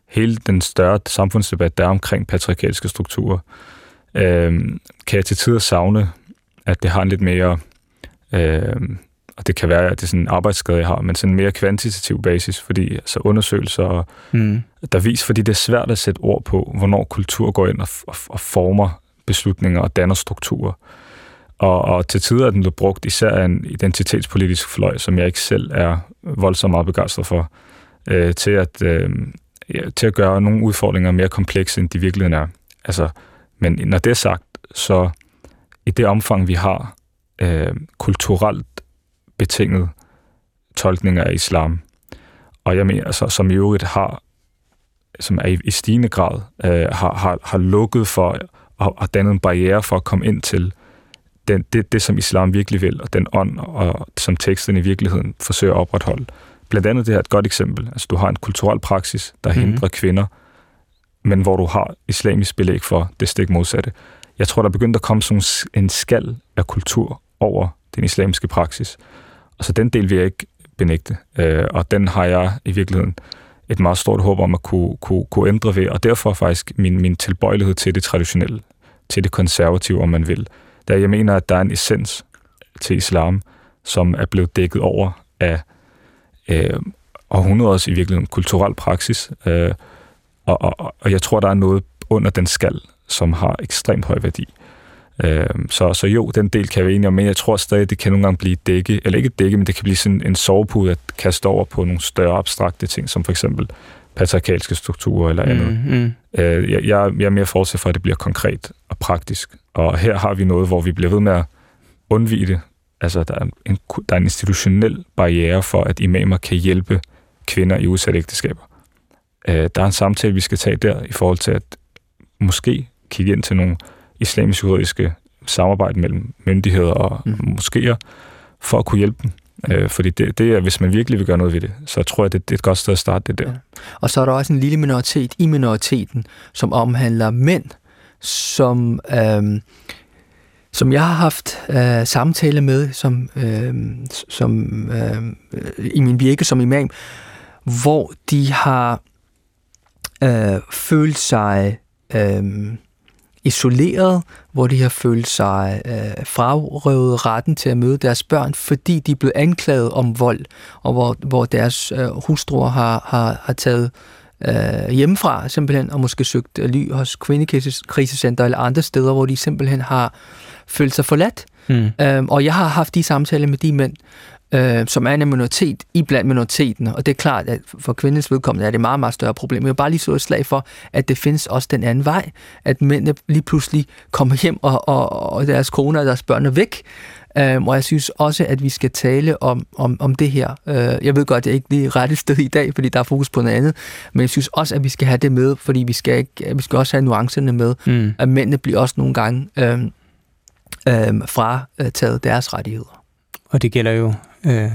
hele den større samfundsdebat, der er omkring patriarkalske strukturer, øh, kan jeg til tider savne, at det har en lidt mere, øh, og det kan være, at det er sådan en arbejdsskade, jeg har, men sådan en mere kvantitativ basis, fordi altså undersøgelser, mm. der viser, fordi det er svært at sætte ord på, hvornår kultur går ind og, og, og former beslutninger og danner strukturer. Og, og til tider er den blevet brugt især af en identitetspolitisk fløj, som jeg ikke selv er voldsomt meget begejstret for, øh, til, at, øh, ja, til at gøre nogle udfordringer mere komplekse, end de virkeligheden er. Altså, men når det er sagt, så i det omfang, vi har øh, kulturelt betinget tolkninger af islam, og jeg mener, altså, som i øvrigt har, som er i, i stigende grad, øh, har, har, har lukket for og har dannet en barriere for at komme ind til den, det, det, som islam virkelig vil, og den ånd, og som teksten i virkeligheden forsøger at opretholde. Blandt andet det her er et godt eksempel. Altså, du har en kulturel praksis, der mm. hindrer kvinder, men hvor du har islamisk belæg for det stik modsatte. Jeg tror, der er begyndt at komme sådan en skal af kultur over den islamiske praksis. Og så den del vil jeg ikke benægte, øh, og den har jeg i virkeligheden et meget stort håb om at kunne, kunne, kunne ændre ved, og derfor faktisk min, min tilbøjelighed til det traditionelle, til det konservative, om man vil. Der jeg mener, at der er en essens til islam, som er blevet dækket over af øh, århundreders i virkeligheden kulturel praksis, øh, og, og, og jeg tror, der er noget under den skal, som har ekstremt høj værdi. Øh, så, så jo, den del kan jeg være enig om, men jeg tror stadig, det kan nogle gange blive dække, eller ikke dække, men det kan blive sådan en sovepude at kaste over på nogle større abstrakte ting, som for eksempel patriarkalske strukturer eller andet. Mm, mm. Øh, jeg, jeg, jeg er mere fortsat for, at det bliver konkret og praktisk. Og her har vi noget, hvor vi bliver ved med at undvige det. Altså, der er en, der er en institutionel barriere for, at imamer kan hjælpe kvinder i udsatte ægteskaber. Øh, der er en samtale, vi skal tage der, i forhold til at måske kigge ind til nogle islamisk juridiske samarbejde mellem myndigheder og mm. moskéer, for at kunne hjælpe dem. Øh, fordi det, det er, hvis man virkelig vil gøre noget ved det, så tror jeg, det, det er et godt sted at starte det der. Ja. Og så er der også en lille minoritet i minoriteten, som omhandler mænd, som, øh, som jeg har haft øh, samtale med som, øh, som øh, i min virke som imam, hvor de har øh, følt sig øh, isoleret, hvor de har følt sig øh, frarøvet retten til at møde deres børn, fordi de er blevet anklaget om vold, og hvor, hvor deres øh, hustruer har, har, har taget øh, hjemmefra simpelthen, og måske søgt ly hos kvindekrisecenter eller andre steder, hvor de simpelthen har følt sig forladt. Mm. Øhm, og jeg har haft de samtaler med de mænd, øh, som er en minoritet i blandt minoriteten. Og det er klart, at for kvindens vedkommende er det et meget, meget større problem. Jeg vil bare lige så et slag for, at det findes også den anden vej. At mændene lige pludselig kommer hjem, og, og, og deres koner og deres børn er væk. Um, og jeg synes også, at vi skal tale om, om, om det her. Uh, jeg ved godt, at jeg ikke er rette sted i dag, fordi der er fokus på noget andet. Men jeg synes også, at vi skal have det med, fordi vi skal, ikke, vi skal også have nuancerne med. Mm. At mændene bliver også nogle gange um, um, frataget deres rettigheder. Og det gælder jo øh,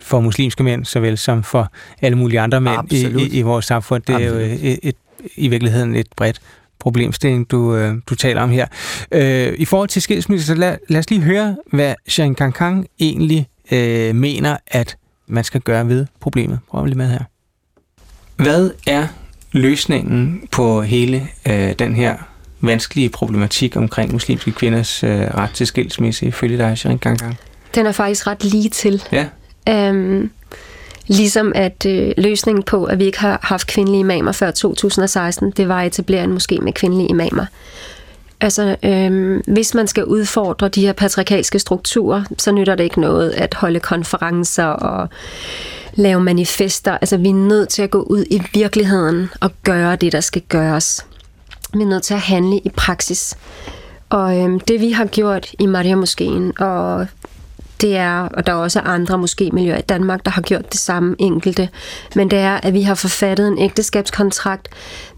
for muslimske mænd, såvel som for alle mulige andre mænd i, i, i vores samfund. Det Absolut. er jo et, et, i virkeligheden et bredt problemstilling, du, øh, du taler om her. Øh, I forhold til skilsmisse, så lad, lad os lige høre, hvad Jean Kang egentlig øh, mener, at man skal gøre ved problemet. Prøv lige med her. Hvad er løsningen på hele øh, den her vanskelige problematik omkring muslimske kvinders øh, ret til skilsmisse, ifølge dig, Jean Kang? Den er faktisk ret lige til. Ja. Øhm, ligesom at øh, løsningen på, at vi ikke har haft kvindelige imamer før 2016, det var at etablere en moské med kvindelige imamer. Altså, øhm, hvis man skal udfordre de her patriarkalske strukturer, så nytter det ikke noget at holde konferencer og lave manifester. Altså, vi er nødt til at gå ud i virkeligheden og gøre det, der skal gøres. Vi er nødt til at handle i praksis. Og øhm, det vi har gjort i Maria Moskeen og det er, og der er også andre måske miljøer i Danmark, der har gjort det samme enkelte, men det er, at vi har forfattet en ægteskabskontrakt,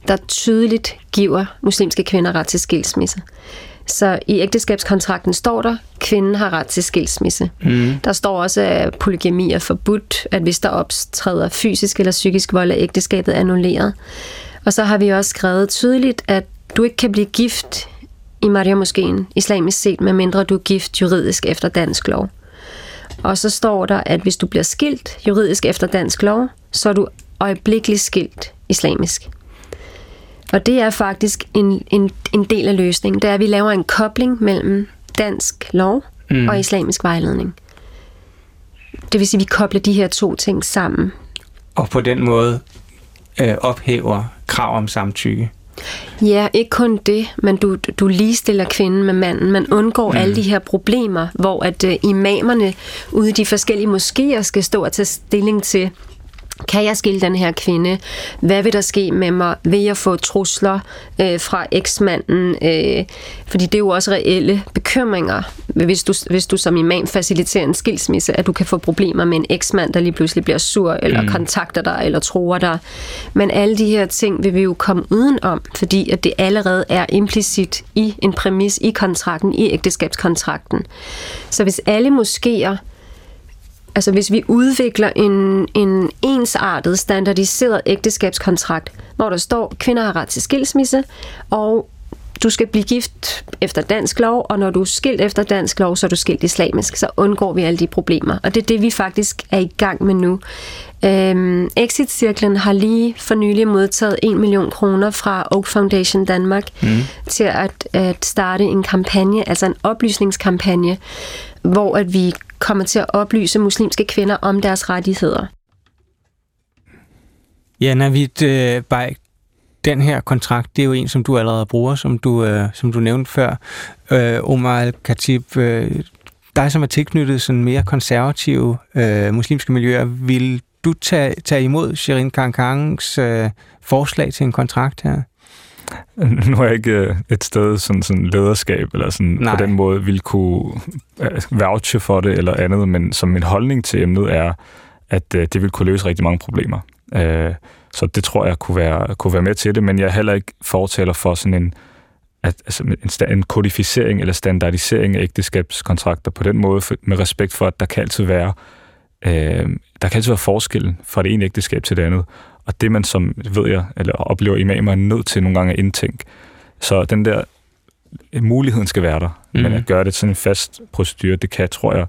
der tydeligt giver muslimske kvinder ret til skilsmisse. Så i ægteskabskontrakten står der, at kvinden har ret til skilsmisse. Mm. Der står også, at polygami er forbudt, at hvis der optræder fysisk eller psykisk vold, er ægteskabet annulleret. Og så har vi også skrevet tydeligt, at du ikke kan blive gift i Maria Moskeen, islamisk set, medmindre du er gift juridisk efter dansk lov. Og så står der, at hvis du bliver skilt juridisk efter dansk lov, så er du øjeblikkeligt skilt islamisk. Og det er faktisk en, en, en del af løsningen. Det er, at vi laver en kobling mellem dansk lov mm. og islamisk vejledning. Det vil sige, at vi kobler de her to ting sammen. Og på den måde øh, ophæver krav om samtykke. Ja, ikke kun det, men du, du ligestiller kvinden med manden. Man undgår mm. alle de her problemer, hvor at uh, imamerne ude i de forskellige moskéer skal stå og tage stilling til, kan jeg skille den her kvinde? Hvad vil der ske med mig? Vil jeg få trusler øh, fra eksmanden? Øh, fordi det er jo også reelle bekymringer, hvis du, hvis du som imam faciliterer en skilsmisse, at du kan få problemer med en eksmand, der lige pludselig bliver sur, eller mm. kontakter dig, eller tror dig. Men alle de her ting vil vi jo komme udenom, fordi at det allerede er implicit i en præmis i kontrakten, i ægteskabskontrakten. Så hvis alle moskéer Altså hvis vi udvikler en, en ensartet, standardiseret ægteskabskontrakt, hvor der står, at kvinder har ret til skilsmisse, og du skal blive gift efter dansk lov, og når du er skilt efter dansk lov, så er du skilt islamisk. Så undgår vi alle de problemer. Og det er det, vi faktisk er i gang med nu. Øhm, Exit-cirklen har lige for nylig modtaget 1 million kroner fra Oak Foundation Danmark mm. til at, at starte en kampagne, altså en oplysningskampagne, hvor at vi kommer til at oplyse muslimske kvinder om deres rettigheder. Ja, Navid øh, Bajk, den her kontrakt, det er jo en, som du allerede bruger, som du, øh, som du nævnte før. Øh, Omar Al-Khatib, øh, dig som er tilknyttet sådan mere konservative øh, muslimske miljøer, vil du tage, tage imod Shirin Kankangs øh, forslag til en kontrakt her? Nu er jeg ikke øh, et sted sådan, sådan lederskab, eller sådan Nej. på den måde vil kunne øh, vouche for det eller andet, men som min holdning til emnet er, at øh, det vil kunne løse rigtig mange problemer. Så det tror jeg kunne være, kunne være med til det, men jeg er heller ikke fortaler for sådan en, at, altså en, en kodificering eller standardisering af ægteskabskontrakter på den måde, for, med respekt for, at der kan altid være øh, der kan altid være forskel fra det ene ægteskab til det andet. Og det man som, ved jeg, eller oplever imamer, er nødt til nogle gange at indtænke. Så den der muligheden skal være der, mm. men at gøre det sådan en fast procedure, det kan, tror jeg,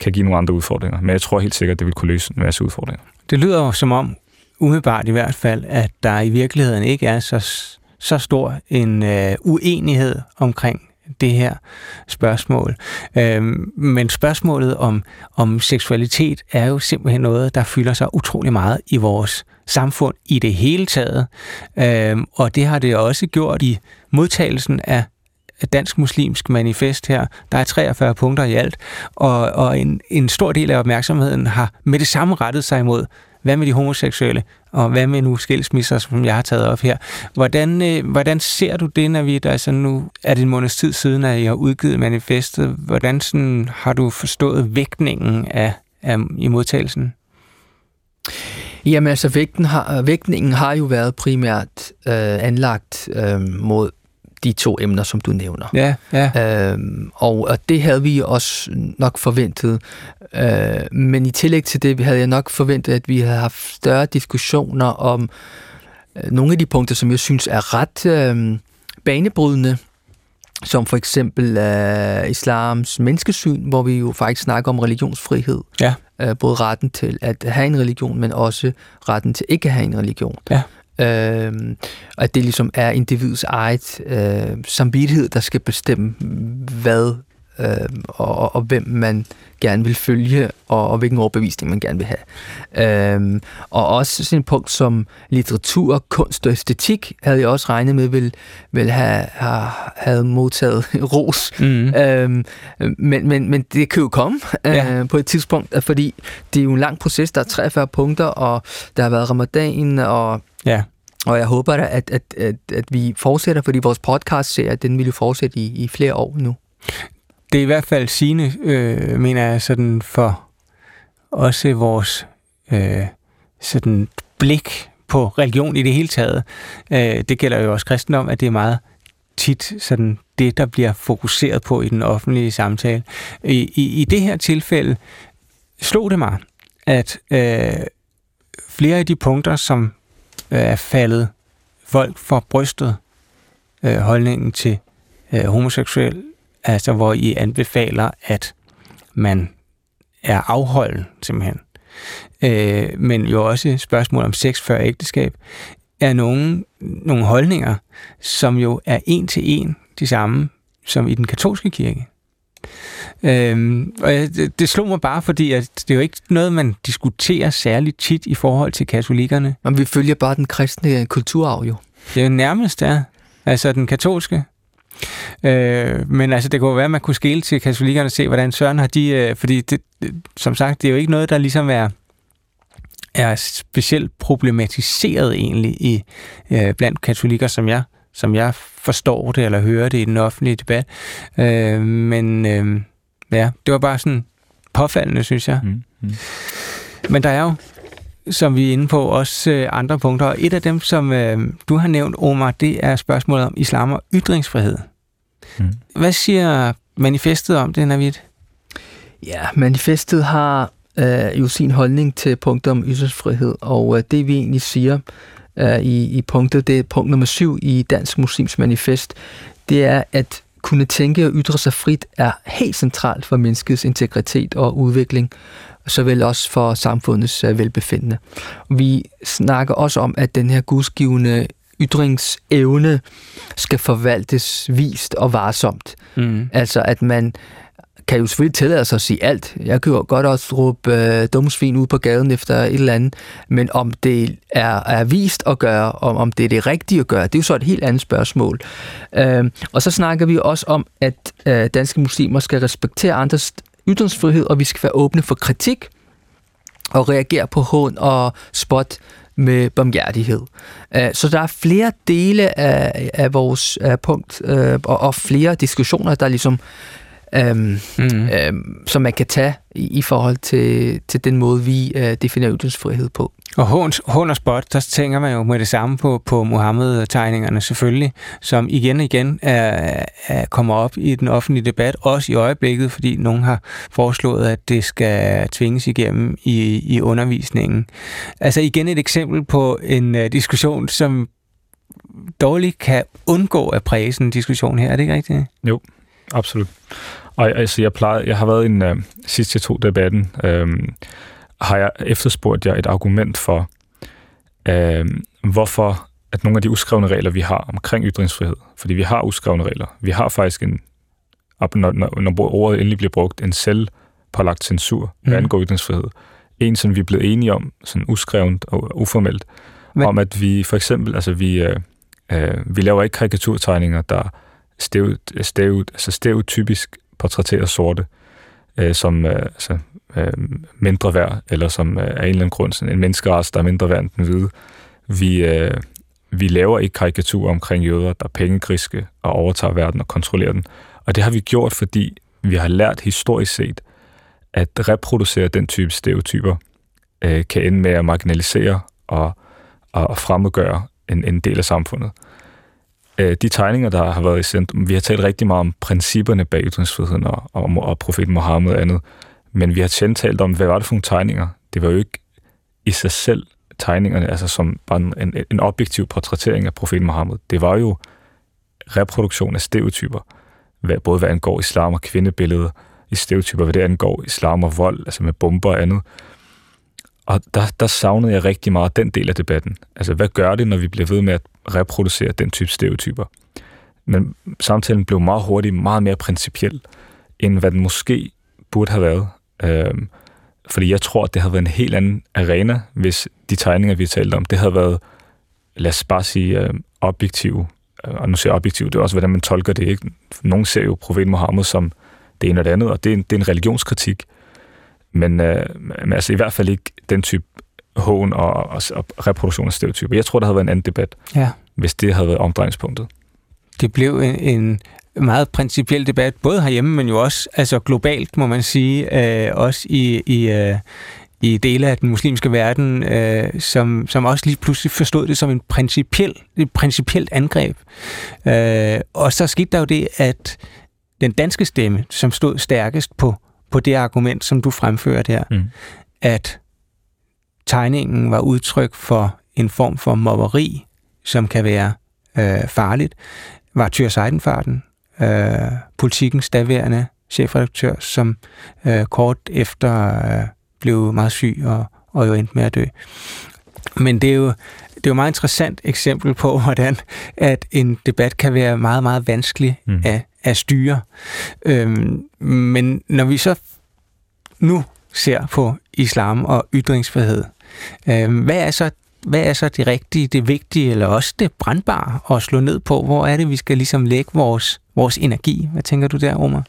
kan give nogle andre udfordringer. Men jeg tror helt sikkert, det vil kunne løse en masse udfordringer. Det lyder jo som om, umiddelbart i hvert fald, at der i virkeligheden ikke er så, så stor en øh, uenighed omkring det her spørgsmål. Øhm, men spørgsmålet om, om seksualitet er jo simpelthen noget, der fylder sig utrolig meget i vores samfund i det hele taget. Øhm, og det har det også gjort i modtagelsen af Dansk Muslimsk Manifest her. Der er 43 punkter i alt, og, og en, en stor del af opmærksomheden har med det samme rettet sig imod hvad med de homoseksuelle? Og hvad med nu skilsmisser, som jeg har taget op her? Hvordan, øh, hvordan ser du det, når vi der altså nu er det en måneds tid siden, at I har udgivet manifestet? Hvordan sådan, har du forstået vægtningen af, af i modtagelsen? Jamen altså, vægten har, vægtningen har jo været primært øh, anlagt øh, mod de to emner, som du nævner. Ja, ja. Øhm, og, og det havde vi også nok forventet. Øh, men i tillæg til det havde jeg nok forventet, at vi havde haft større diskussioner om øh, nogle af de punkter, som jeg synes er ret øh, banebrydende, som for eksempel øh, islams menneskesyn, hvor vi jo faktisk snakker om religionsfrihed. Ja. Øh, både retten til at have en religion, men også retten til ikke at have en religion. Ja. Øh, og at det ligesom er individets eget øh, samvittighed, der skal bestemme, hvad øh, og, og hvem man gerne vil følge, og, og hvilken overbevisning man gerne vil have. Øh, og også sådan et punkt som litteratur, kunst og æstetik, havde jeg også regnet med, vil, vil have, have, have modtaget ros. Mm. Øh, men, men, men det kan jo komme øh, ja. på et tidspunkt, fordi det er jo en lang proces, der er 43 punkter, og der har været ramadan, og Ja. Og jeg håber da, at, at, at, at vi fortsætter, fordi vores podcast ser, at den vil jo fortsætte i, i flere år nu. Det er i hvert fald sigende, øh, mener jeg, sådan for også vores øh, sådan blik på religion i det hele taget. Øh, det gælder jo også kristendom, at det er meget tit sådan det, der bliver fokuseret på i den offentlige samtale. I, i, i det her tilfælde slog det mig, at øh, flere af de punkter, som øh, er faldet folk for brystet øh, holdningen til øh, homoseksuel, altså hvor I anbefaler, at man er afholden simpelthen. Øh, men jo også spørgsmål om sex før ægteskab, er nogle, nogle holdninger, som jo er en til en de samme som i den katolske kirke. Øhm, og det, det slog mig bare, fordi at det er jo ikke noget, man diskuterer særligt tit i forhold til katolikkerne. Men vi følger bare den kristne kulturarv jo. Det er jo nærmest, ja. altså den katolske. Øh, men altså, det kunne være, at man kunne skille til katolikkerne og se, hvordan Søren har de... Øh, fordi, det, som sagt, det er jo ikke noget, der ligesom er er specielt problematiseret egentlig i øh, blandt katolikker, som jeg som jeg forstår det eller hører det i den offentlige debat. Øh, men øh, ja, det var bare sådan påfaldende, synes jeg. Mm. Mm. Men der er jo, som vi er inde på, også øh, andre punkter. Og et af dem, som øh, du har nævnt, Omar, det er spørgsmålet om islam og ytringsfrihed. Mm. Hvad siger manifestet om det, Navid? Ja, manifestet har øh, jo sin holdning til punktet om ytringsfrihed, og øh, det vi egentlig siger øh, i, i punktet, det er punkt nummer syv i Dansk Muslims Manifest, det er, at kunne tænke og ytre sig frit er helt centralt for menneskets integritet og udvikling, såvel også for samfundets øh, velbefindende. Vi snakker også om, at den her gudsgivende ytringsevne skal forvaltes vist og varsomt. Mm. Altså at man kan jo selvfølgelig tillade sig at sige alt. Jeg kan jo godt også råbe øh, dumsvin ud på gaden efter et eller andet, men om det er, er vist at gøre, om, om det er det rigtige at gøre, det er jo så et helt andet spørgsmål. Øh, og så snakker vi også om, at øh, danske muslimer skal respektere andres ytringsfrihed, og vi skal være åbne for kritik og reagere på hån og spot med bomhjertighed. Øh, så der er flere dele af, af vores af punkt øh, og, og flere diskussioner, der ligesom øhm, mm. øhm, som man kan tage i, i forhold til, til den måde, vi øh, definerer ytringsfrihed på. Og hån, hån og spot, der tænker man jo med det samme på, på Mohammed-tegningerne selvfølgelig, som igen og igen er, er, kommer op i den offentlige debat, også i øjeblikket, fordi nogen har foreslået, at det skal tvinges igennem i, i undervisningen. Altså igen et eksempel på en uh, diskussion, som dårligt kan undgå at præge sådan en diskussion her. Er det ikke rigtigt? Jo, absolut. Og altså, jeg, plejer, jeg har været i en uh, sidste to debatten, uh, har jeg efterspurgt jer et argument for, uh, hvorfor at nogle af de uskrevne regler, vi har omkring ytringsfrihed, fordi vi har uskrevne regler, vi har faktisk en, når, når, når ordet endelig bliver brugt, en selv pålagt censur, hvad mm. angår ytringsfrihed. En, som vi er blevet enige om, sådan uskrevent og uformelt, Men... om at vi for eksempel, altså vi, uh, uh, vi laver ikke karikaturtegninger, der stereotypisk, altså stereotypisk portrættere sorte øh, som øh, altså, øh, mindre værd, eller som øh, af en eller anden grund sådan en menneskeras, der er mindre værd end den hvide. Vi, øh, vi laver ikke karikaturer omkring jøder, der er pengegriske og overtager verden og kontrollerer den. Og det har vi gjort, fordi vi har lært historisk set, at reproducere den type stereotyper øh, kan ende med at marginalisere og, og, og fremmedgøre en, en del af samfundet øh, Øh, de tegninger, der har været i centrum, vi har talt rigtig meget om principperne bag ytringsfriheden og, og, og profeten Mohammed og andet, men vi har sjældent talt om, hvad var det for nogle tegninger? Det var jo ikke i sig selv tegningerne, altså som bare en, en objektiv portrættering af profeten Mohammed. Det var jo reproduktion af stereotyper, hvad, både hvad angår islam og kvindebilledet, i stereotyper, hvad det angår islam og vold, altså med bomber og andet. Og der, der savnede jeg rigtig meget den del af debatten. Altså, hvad gør det, når vi bliver ved med at reproducere den type stereotyper? Men samtalen blev meget hurtigt meget mere principiel, end hvad den måske burde have været. Øhm, fordi jeg tror, at det havde været en helt anden arena, hvis de tegninger, vi har talt om, det havde været, lad os bare sige, øhm, øh, objektive. Og nu siger jeg objektiv, det er også, hvordan man tolker det. Ikke? Nogen ser jo profeten Mohammed som det ene og det andet, og det er en, det er en religionskritik. Men, øh, men altså i hvert fald ikke den type hån og, og, og reproduktion af stereotyper. Jeg tror, der havde været en anden debat, ja. hvis det havde været omdrejningspunktet. Det blev en, en meget principiel debat, både herhjemme, men jo også altså globalt, må man sige, øh, også i, i, øh, i dele af den muslimske verden, øh, som, som også lige pludselig forstod det som en principiel, et principielt angreb. Øh, og så skete der jo det, at den danske stemme, som stod stærkest på på det argument, som du fremfører der, mm. at tegningen var udtryk for en form for mobberi, som kan være øh, farligt, var Tyr Seidenfarten, øh, politikens daværende chefredaktør, som øh, kort efter øh, blev meget syg og, og jo endte med at dø. Men det er jo det er jo et meget interessant eksempel på, hvordan at en debat kan være meget, meget vanskelig mm. at, at styre. Øhm, men når vi så nu ser på islam og ytringsfrihed, øhm, hvad er så hvad er så det rigtige, det vigtige, eller også det brandbare at slå ned på? Hvor er det, vi skal ligesom lægge vores, vores energi? Hvad tænker du der, Omar?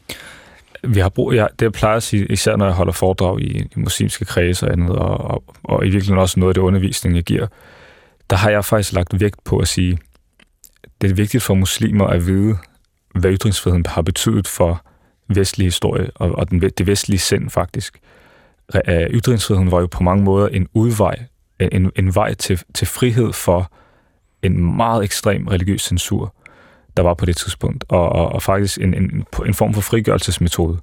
Vi har brug, ja, det jeg plejer at sige, især når jeg holder foredrag i, i muslimske kredse og andet, og, og, og i virkeligheden også noget af det undervisning, jeg giver, der har jeg faktisk lagt vægt på at sige, det er vigtigt for muslimer at vide, hvad ytringsfriheden har betydet for vestlig historie og, og den, det vestlige sind faktisk. Ytringsfriheden var jo på mange måder en udvej, en, en vej til, til frihed for en meget ekstrem religiøs censur, der var på det tidspunkt, og, og, og faktisk en, en, en form for frigørelsesmetode.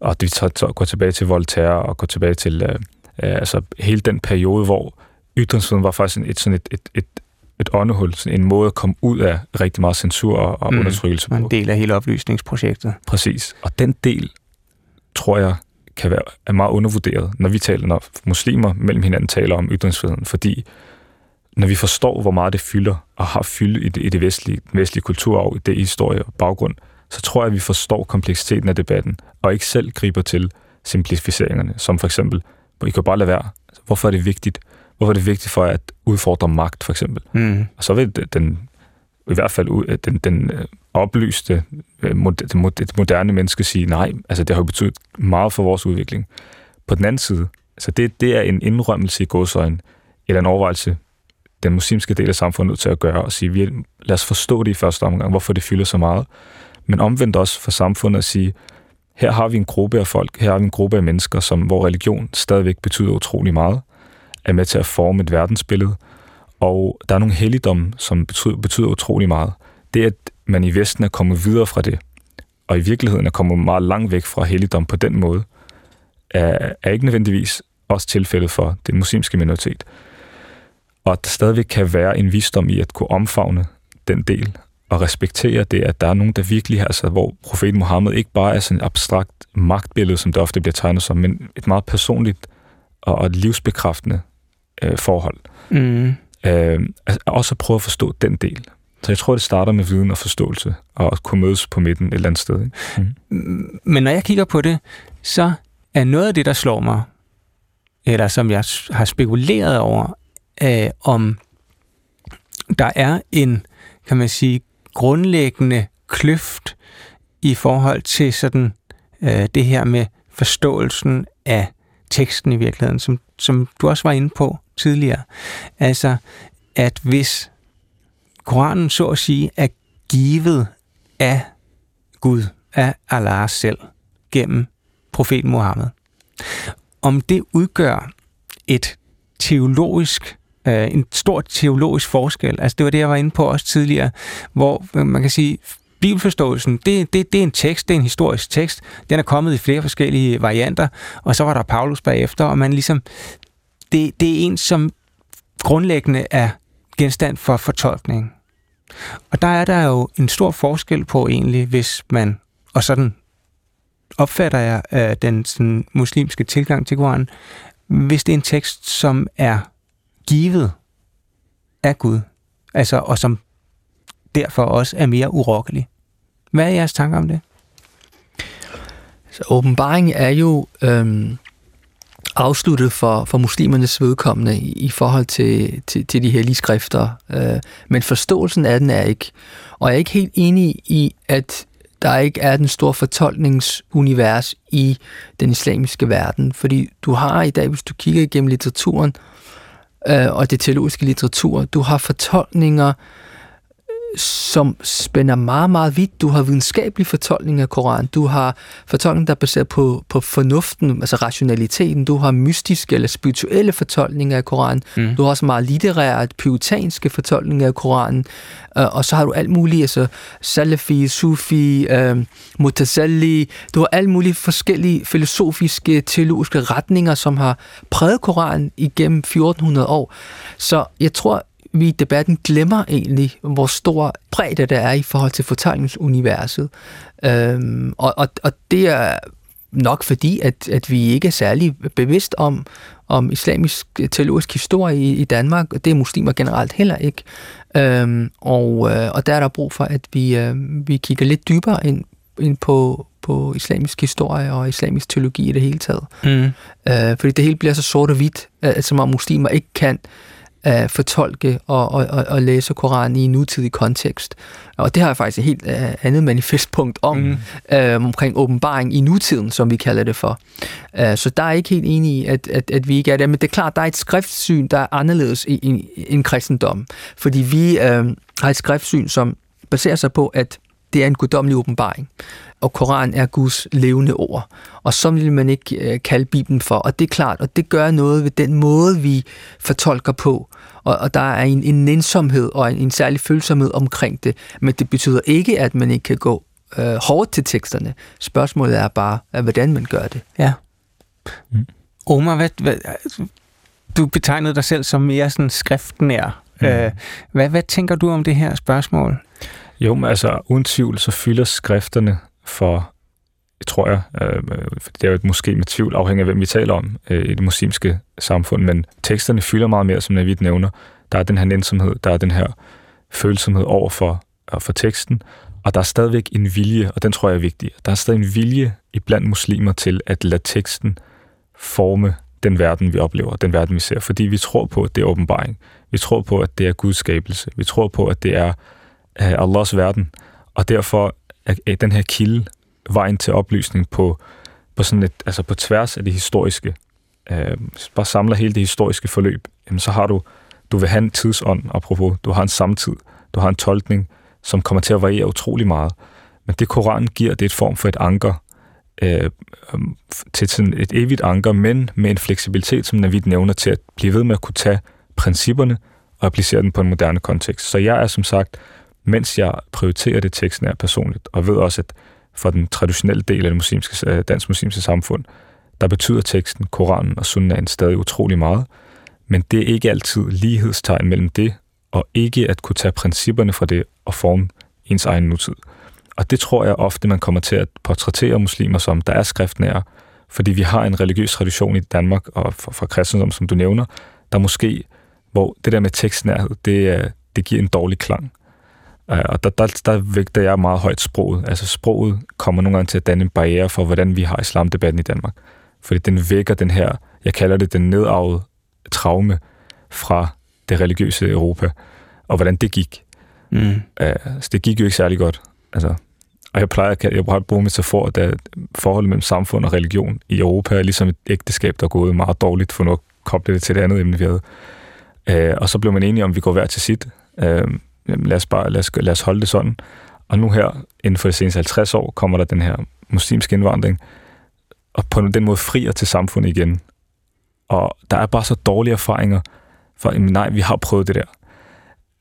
Og det tager, går tilbage til Voltaire og går tilbage til øh, altså hele den periode, hvor ytringsfriheden var faktisk et, sådan et, et, et, et åndehul, sådan en måde at komme ud af rigtig meget censur og mm. undertrykkelse på. En del af hele oplysningsprojektet. Præcis. Og den del, tror jeg, kan være er meget undervurderet, når vi taler, når muslimer mellem hinanden taler om ytringsfriheden, fordi når vi forstår, hvor meget det fylder og har fyldt i det, i det vestlige, vestlige kulturarv, i det historie og baggrund, så tror jeg, at vi forstår kompleksiteten af debatten, og ikke selv griber til simplificeringerne, som for eksempel, I kan bare lade være. Hvorfor er det vigtigt? Hvorfor er det vigtigt for at udfordre magt, for eksempel? Mm. Og så vil den, i hvert fald den, den øh, oplyste, øh, det moderne menneske sige, nej, altså det har jo betydet meget for vores udvikling. På den anden side, altså det, det er en indrømmelse i godsøjen, eller en overvejelse, den muslimske del af samfundet nødt til at gøre, og sige, vi, lad os forstå det i første omgang, hvorfor det fylder så meget. Men omvendt også for samfundet at sige, her har vi en gruppe af folk, her har vi en gruppe af mennesker, som, hvor religion stadigvæk betyder utrolig meget, er med til at forme et verdensbillede, og der er nogle helligdomme, som betyder, betyder utrolig meget. Det, at man i Vesten er kommet videre fra det, og i virkeligheden er kommet meget langt væk fra helligdom på den måde, er, er ikke nødvendigvis også tilfældet for den muslimske minoritet. Og at der stadigvæk kan være en visdom i at kunne omfavne den del, og respektere det, at der er nogen, der virkelig har, altså, hvor profeten Mohammed ikke bare er sådan et abstrakt magtbillede, som det ofte bliver tegnet som, men et meget personligt og, og livsbekræftende øh, forhold. Mm. Øh, altså, også at prøve at forstå den del. Så jeg tror, det starter med viden og forståelse, og at kunne mødes på midten et eller andet sted. Ikke? Mm. Men når jeg kigger på det, så er noget af det, der slår mig, eller som jeg har spekuleret over, øh, om der er en, kan man sige, grundlæggende kløft i forhold til sådan øh, det her med forståelsen af teksten i virkeligheden, som, som du også var inde på tidligere. Altså, at hvis Koranen så at sige er givet af Gud, af Allah selv, gennem profeten Mohammed, om det udgør et teologisk øh, en stor teologisk forskel. Altså det var det, jeg var inde på også tidligere, hvor øh, man kan sige, Bibelforståelsen, det, det, det er en tekst, det er en historisk tekst. Den er kommet i flere forskellige varianter, og så var der Paulus bagefter, og man ligesom, det, det er en, som grundlæggende er genstand for fortolkning. Og der er der jo en stor forskel på egentlig, hvis man, og sådan opfatter jeg øh, den sådan, muslimske tilgang til Koranen, hvis det er en tekst, som er givet af Gud, altså, og som derfor også er mere urokkelig. Hvad er jeres tanker om det? Så åbenbaring er jo øhm, afsluttet for, for muslimernes vedkommende i, forhold til, til, til de hellige skrifter, øh, men forståelsen af den er ikke. Og jeg er ikke helt enig i, at der ikke er den store fortolkningsunivers i den islamiske verden, fordi du har i dag, hvis du kigger igennem litteraturen, øh, og det teologiske litteratur. Du har fortolkninger, som spænder meget, meget vidt. Du har videnskabelig fortolkning af Koran. Du har fortolkning, der er baseret på, på fornuften, altså rationaliteten. Du har mystiske eller spirituelle fortolkninger af Koran. Mm. Du har også meget litterære, puritanske fortolkninger af Koranen. Uh, og så har du alt muligt, altså Salafi, Sufi, uh, Mutazali. Du har alle mulige forskellige filosofiske, teologiske retninger, som har præget Koranen igennem 1400 år. Så jeg tror, vi i debatten glemmer egentlig, hvor stor bredde der er i forhold til fortællingsuniverset. Øhm, og, og, og det er nok fordi, at, at vi ikke er særlig bevidst om, om islamisk teologisk historie i, i Danmark. Det er muslimer generelt heller ikke. Øhm, og, øh, og der er der brug for, at vi, øh, vi kigger lidt dybere ind, ind på, på islamisk historie og islamisk teologi i det hele taget. Mm. Øh, fordi det hele bliver så sort og hvidt, at, som om muslimer ikke kan uh, fortolke og, og, og, og læse Koranen i en nutidig kontekst. Og det har jeg faktisk et helt uh, andet manifestpunkt om, mm. uh, omkring åbenbaring i nutiden, som vi kalder det for. Uh, så der er ikke helt enig i, at, at, at vi ikke er der. Men det er klart, der er et skriftsyn, der er anderledes i, i, i en kristendom. Fordi vi uh, har et skriftsyn, som baserer sig på, at det er en guddommelig åbenbaring og Koran er Guds levende ord. Og så vil man ikke øh, kalde Bibelen for. Og det er klart, og det gør noget ved den måde, vi fortolker på. Og, og der er en, en nænsomhed og en, en særlig følsomhed omkring det. Men det betyder ikke, at man ikke kan gå øh, hårdt til teksterne. Spørgsmålet er bare, hvordan man gør det. Ja. Mm. Omar, hvad, hvad, du betegnede dig selv som mere sådan skriftnær. Mm. Øh, hvad, hvad tænker du om det her spørgsmål? Jo, men altså uden tvivl, så fylder skrifterne for, tror jeg, øh, det er jo et måske med tvivl, afhængig af hvem vi taler om øh, i det muslimske samfund, men teksterne fylder meget mere, som Navid nævner. Der er den her nænsomhed, der er den her følsomhed over for, øh, for teksten, og der er stadigvæk en vilje, og den tror jeg er vigtig. Der er stadig en vilje iblandt muslimer til at lade teksten forme den verden, vi oplever, den verden, vi ser. Fordi vi tror på, at det er åbenbaring. Vi tror på, at det er Guds skabelse. Vi tror på, at det er uh, Allahs verden. Og derfor er den her kilde vejen til oplysning på, på, sådan et, altså på tværs af det historiske. Øh, bare samler hele det historiske forløb, jamen så har du, du vil have en tidsånd, apropos, du har en samtid, du har en tolkning, som kommer til at variere utrolig meget. Men det Koranen giver, det er et form for et anker, øh, øhm, til sådan et evigt anker, men med en fleksibilitet, som Navid nævner, til at blive ved med at kunne tage principperne og applicere den på en moderne kontekst. Så jeg er som sagt mens jeg prioriterer det teksten er personligt, og ved også, at for den traditionelle del af det muslimske, øh, dansk muslimske samfund, der betyder teksten, Koranen og Sunnaen stadig utrolig meget, men det er ikke altid lighedstegn mellem det, og ikke at kunne tage principperne fra det og forme ens egen nutid. Og det tror jeg ofte, man kommer til at portrættere muslimer som, der er skriftnære, fordi vi har en religiøs tradition i Danmark, og fra, fra kristendom, som du nævner, der måske, hvor det der med tekstnærhed, det, det giver en dårlig klang. Øh, og der, der, der vægter jeg meget højt sproget. Altså sproget kommer nogle gange til at danne en barriere for, hvordan vi har islamdebatten i Danmark. Fordi den vækker den her, jeg kalder det den nedarvede traume fra det religiøse Europa, og hvordan det gik. Mm. Uh, så det gik jo ikke særlig godt. Altså, og jeg plejer, jeg plejer at bruge metafor, at forholdet mellem samfund og religion i Europa er ligesom et ægteskab, der er gået meget dårligt, for nu at koble det til det andet emne, vi havde. Uh, og så blev man enige om, at vi går hver til sit. Uh, jamen lad os, bare, lad os, lad os holde det sådan. Og nu her, inden for de seneste 50 år, kommer der den her muslimske indvandring, og på den måde frier til samfundet igen. Og der er bare så dårlige erfaringer, for jamen, nej, vi har prøvet det der.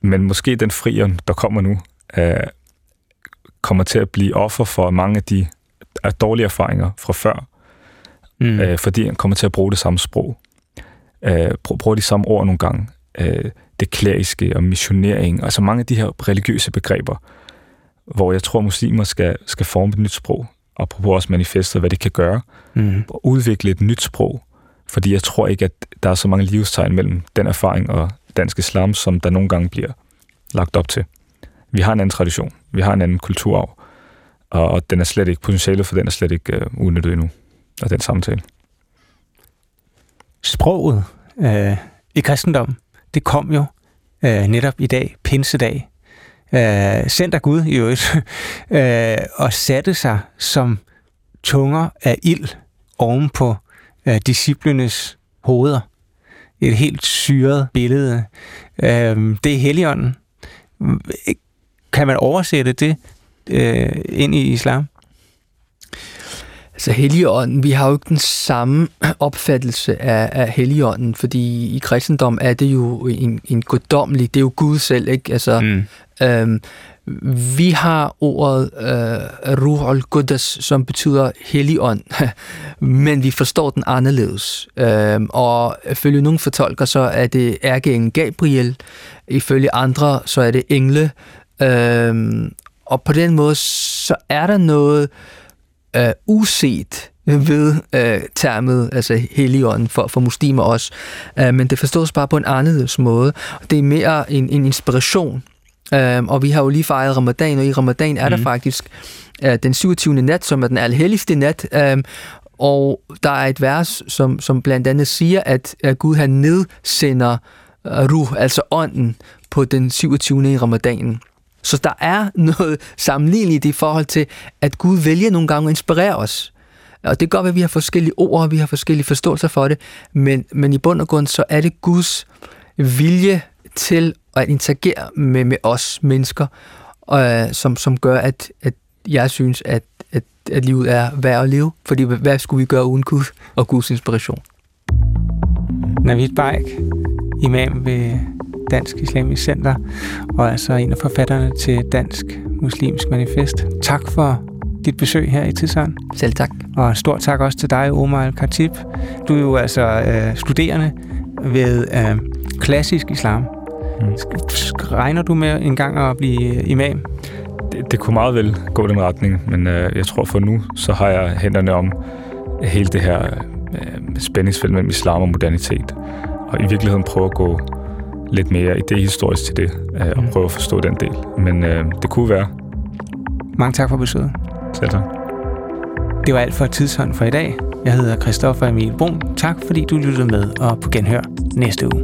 Men måske den frier, der kommer nu, øh, kommer til at blive offer for mange af de af dårlige erfaringer fra før, mm. øh, fordi han kommer til at bruge det samme sprog. Øh, bruger de samme ord nogle gange. Øh, det klæriske og missionering, altså mange af de her religiøse begreber, hvor jeg tror, muslimer skal, skal forme et nyt sprog, og på også manifestet, hvad det kan gøre, mm. og udvikle et nyt sprog, fordi jeg tror ikke, at der er så mange livstegn mellem den erfaring og dansk islam, som der nogle gange bliver lagt op til. Vi har en anden tradition, vi har en anden kulturarv, og, og den er slet ikke, potentialet for den er slet ikke uh, udnyttet endnu, og den samtale. Sproget øh, i kristendom, det kom jo øh, netop i dag, pinsedag, øh, sendt af Gud i øvrigt, øh, og satte sig som tunger af ild oven på øh, disciplenes hoveder. Et helt syret billede. Øh, det er Helligånden. Kan man oversætte det øh, ind i islam? Altså Helligånden, vi har jo ikke den samme opfattelse af, af Helligånden, fordi i kristendom er det jo en, en guddommelig, det er jo Gud selv, ikke? Altså, mm. øhm, vi har ordet øh, Ruh al-Quds, som betyder helligånd, men vi forstår den anderledes. Øhm, og ifølge nogle fortolker, så er det ærkeengel Gabriel, ifølge andre, så er det engle. Øhm, og på den måde, så er der noget øh, uset ved øh, termet, altså helligånden for, for muslimer også. Øh, men det forstås bare på en anderledes måde. Det er mere en, en inspiration. Øh, og vi har jo lige fejret ramadan, og i ramadan er mm. der mhm. faktisk øh, den 27. nat, som er den allerhelligste nat. Øh, og der er et vers, som, som blandt andet siger, at, at Gud han nedsender ruh, altså ånden, på den 27. i ramadanen. Så der er noget sammenligneligt i forhold til, at Gud vælger nogle gange at inspirere os. Og det gør, at vi har forskellige ord, og vi har forskellige forståelser for det, men, men i bund og grund, så er det Guds vilje til at interagere med, med os mennesker, øh, som, som gør, at, at jeg synes, at, at, at livet er værd at leve. Fordi hvad skulle vi gøre uden Gud og Guds inspiration? Navid Baik, imam ved Dansk Islamisk Center, og altså en af forfatterne til Dansk Muslimsk Manifest. Tak for dit besøg her i Tidsånd. Selv tak. Og stort tak også til dig, Omar Al-Khatib. Du er jo altså øh, studerende ved øh, klassisk islam. Mm. Regner du med en gang at blive imam? Det, det kunne meget vel gå den retning, men øh, jeg tror for nu, så har jeg hænderne om hele det her øh, spændingsfelt mellem islam og modernitet. Og i virkeligheden prøve at gå lidt mere idehistorisk til det, øh, og mm. prøve at forstå den del. Men øh, det kunne være. Mange tak for besøget. Selv tak. Det var alt for Tidshånd for i dag. Jeg hedder Christoffer Emil Brun. Tak fordi du lyttede med, og på genhør næste uge.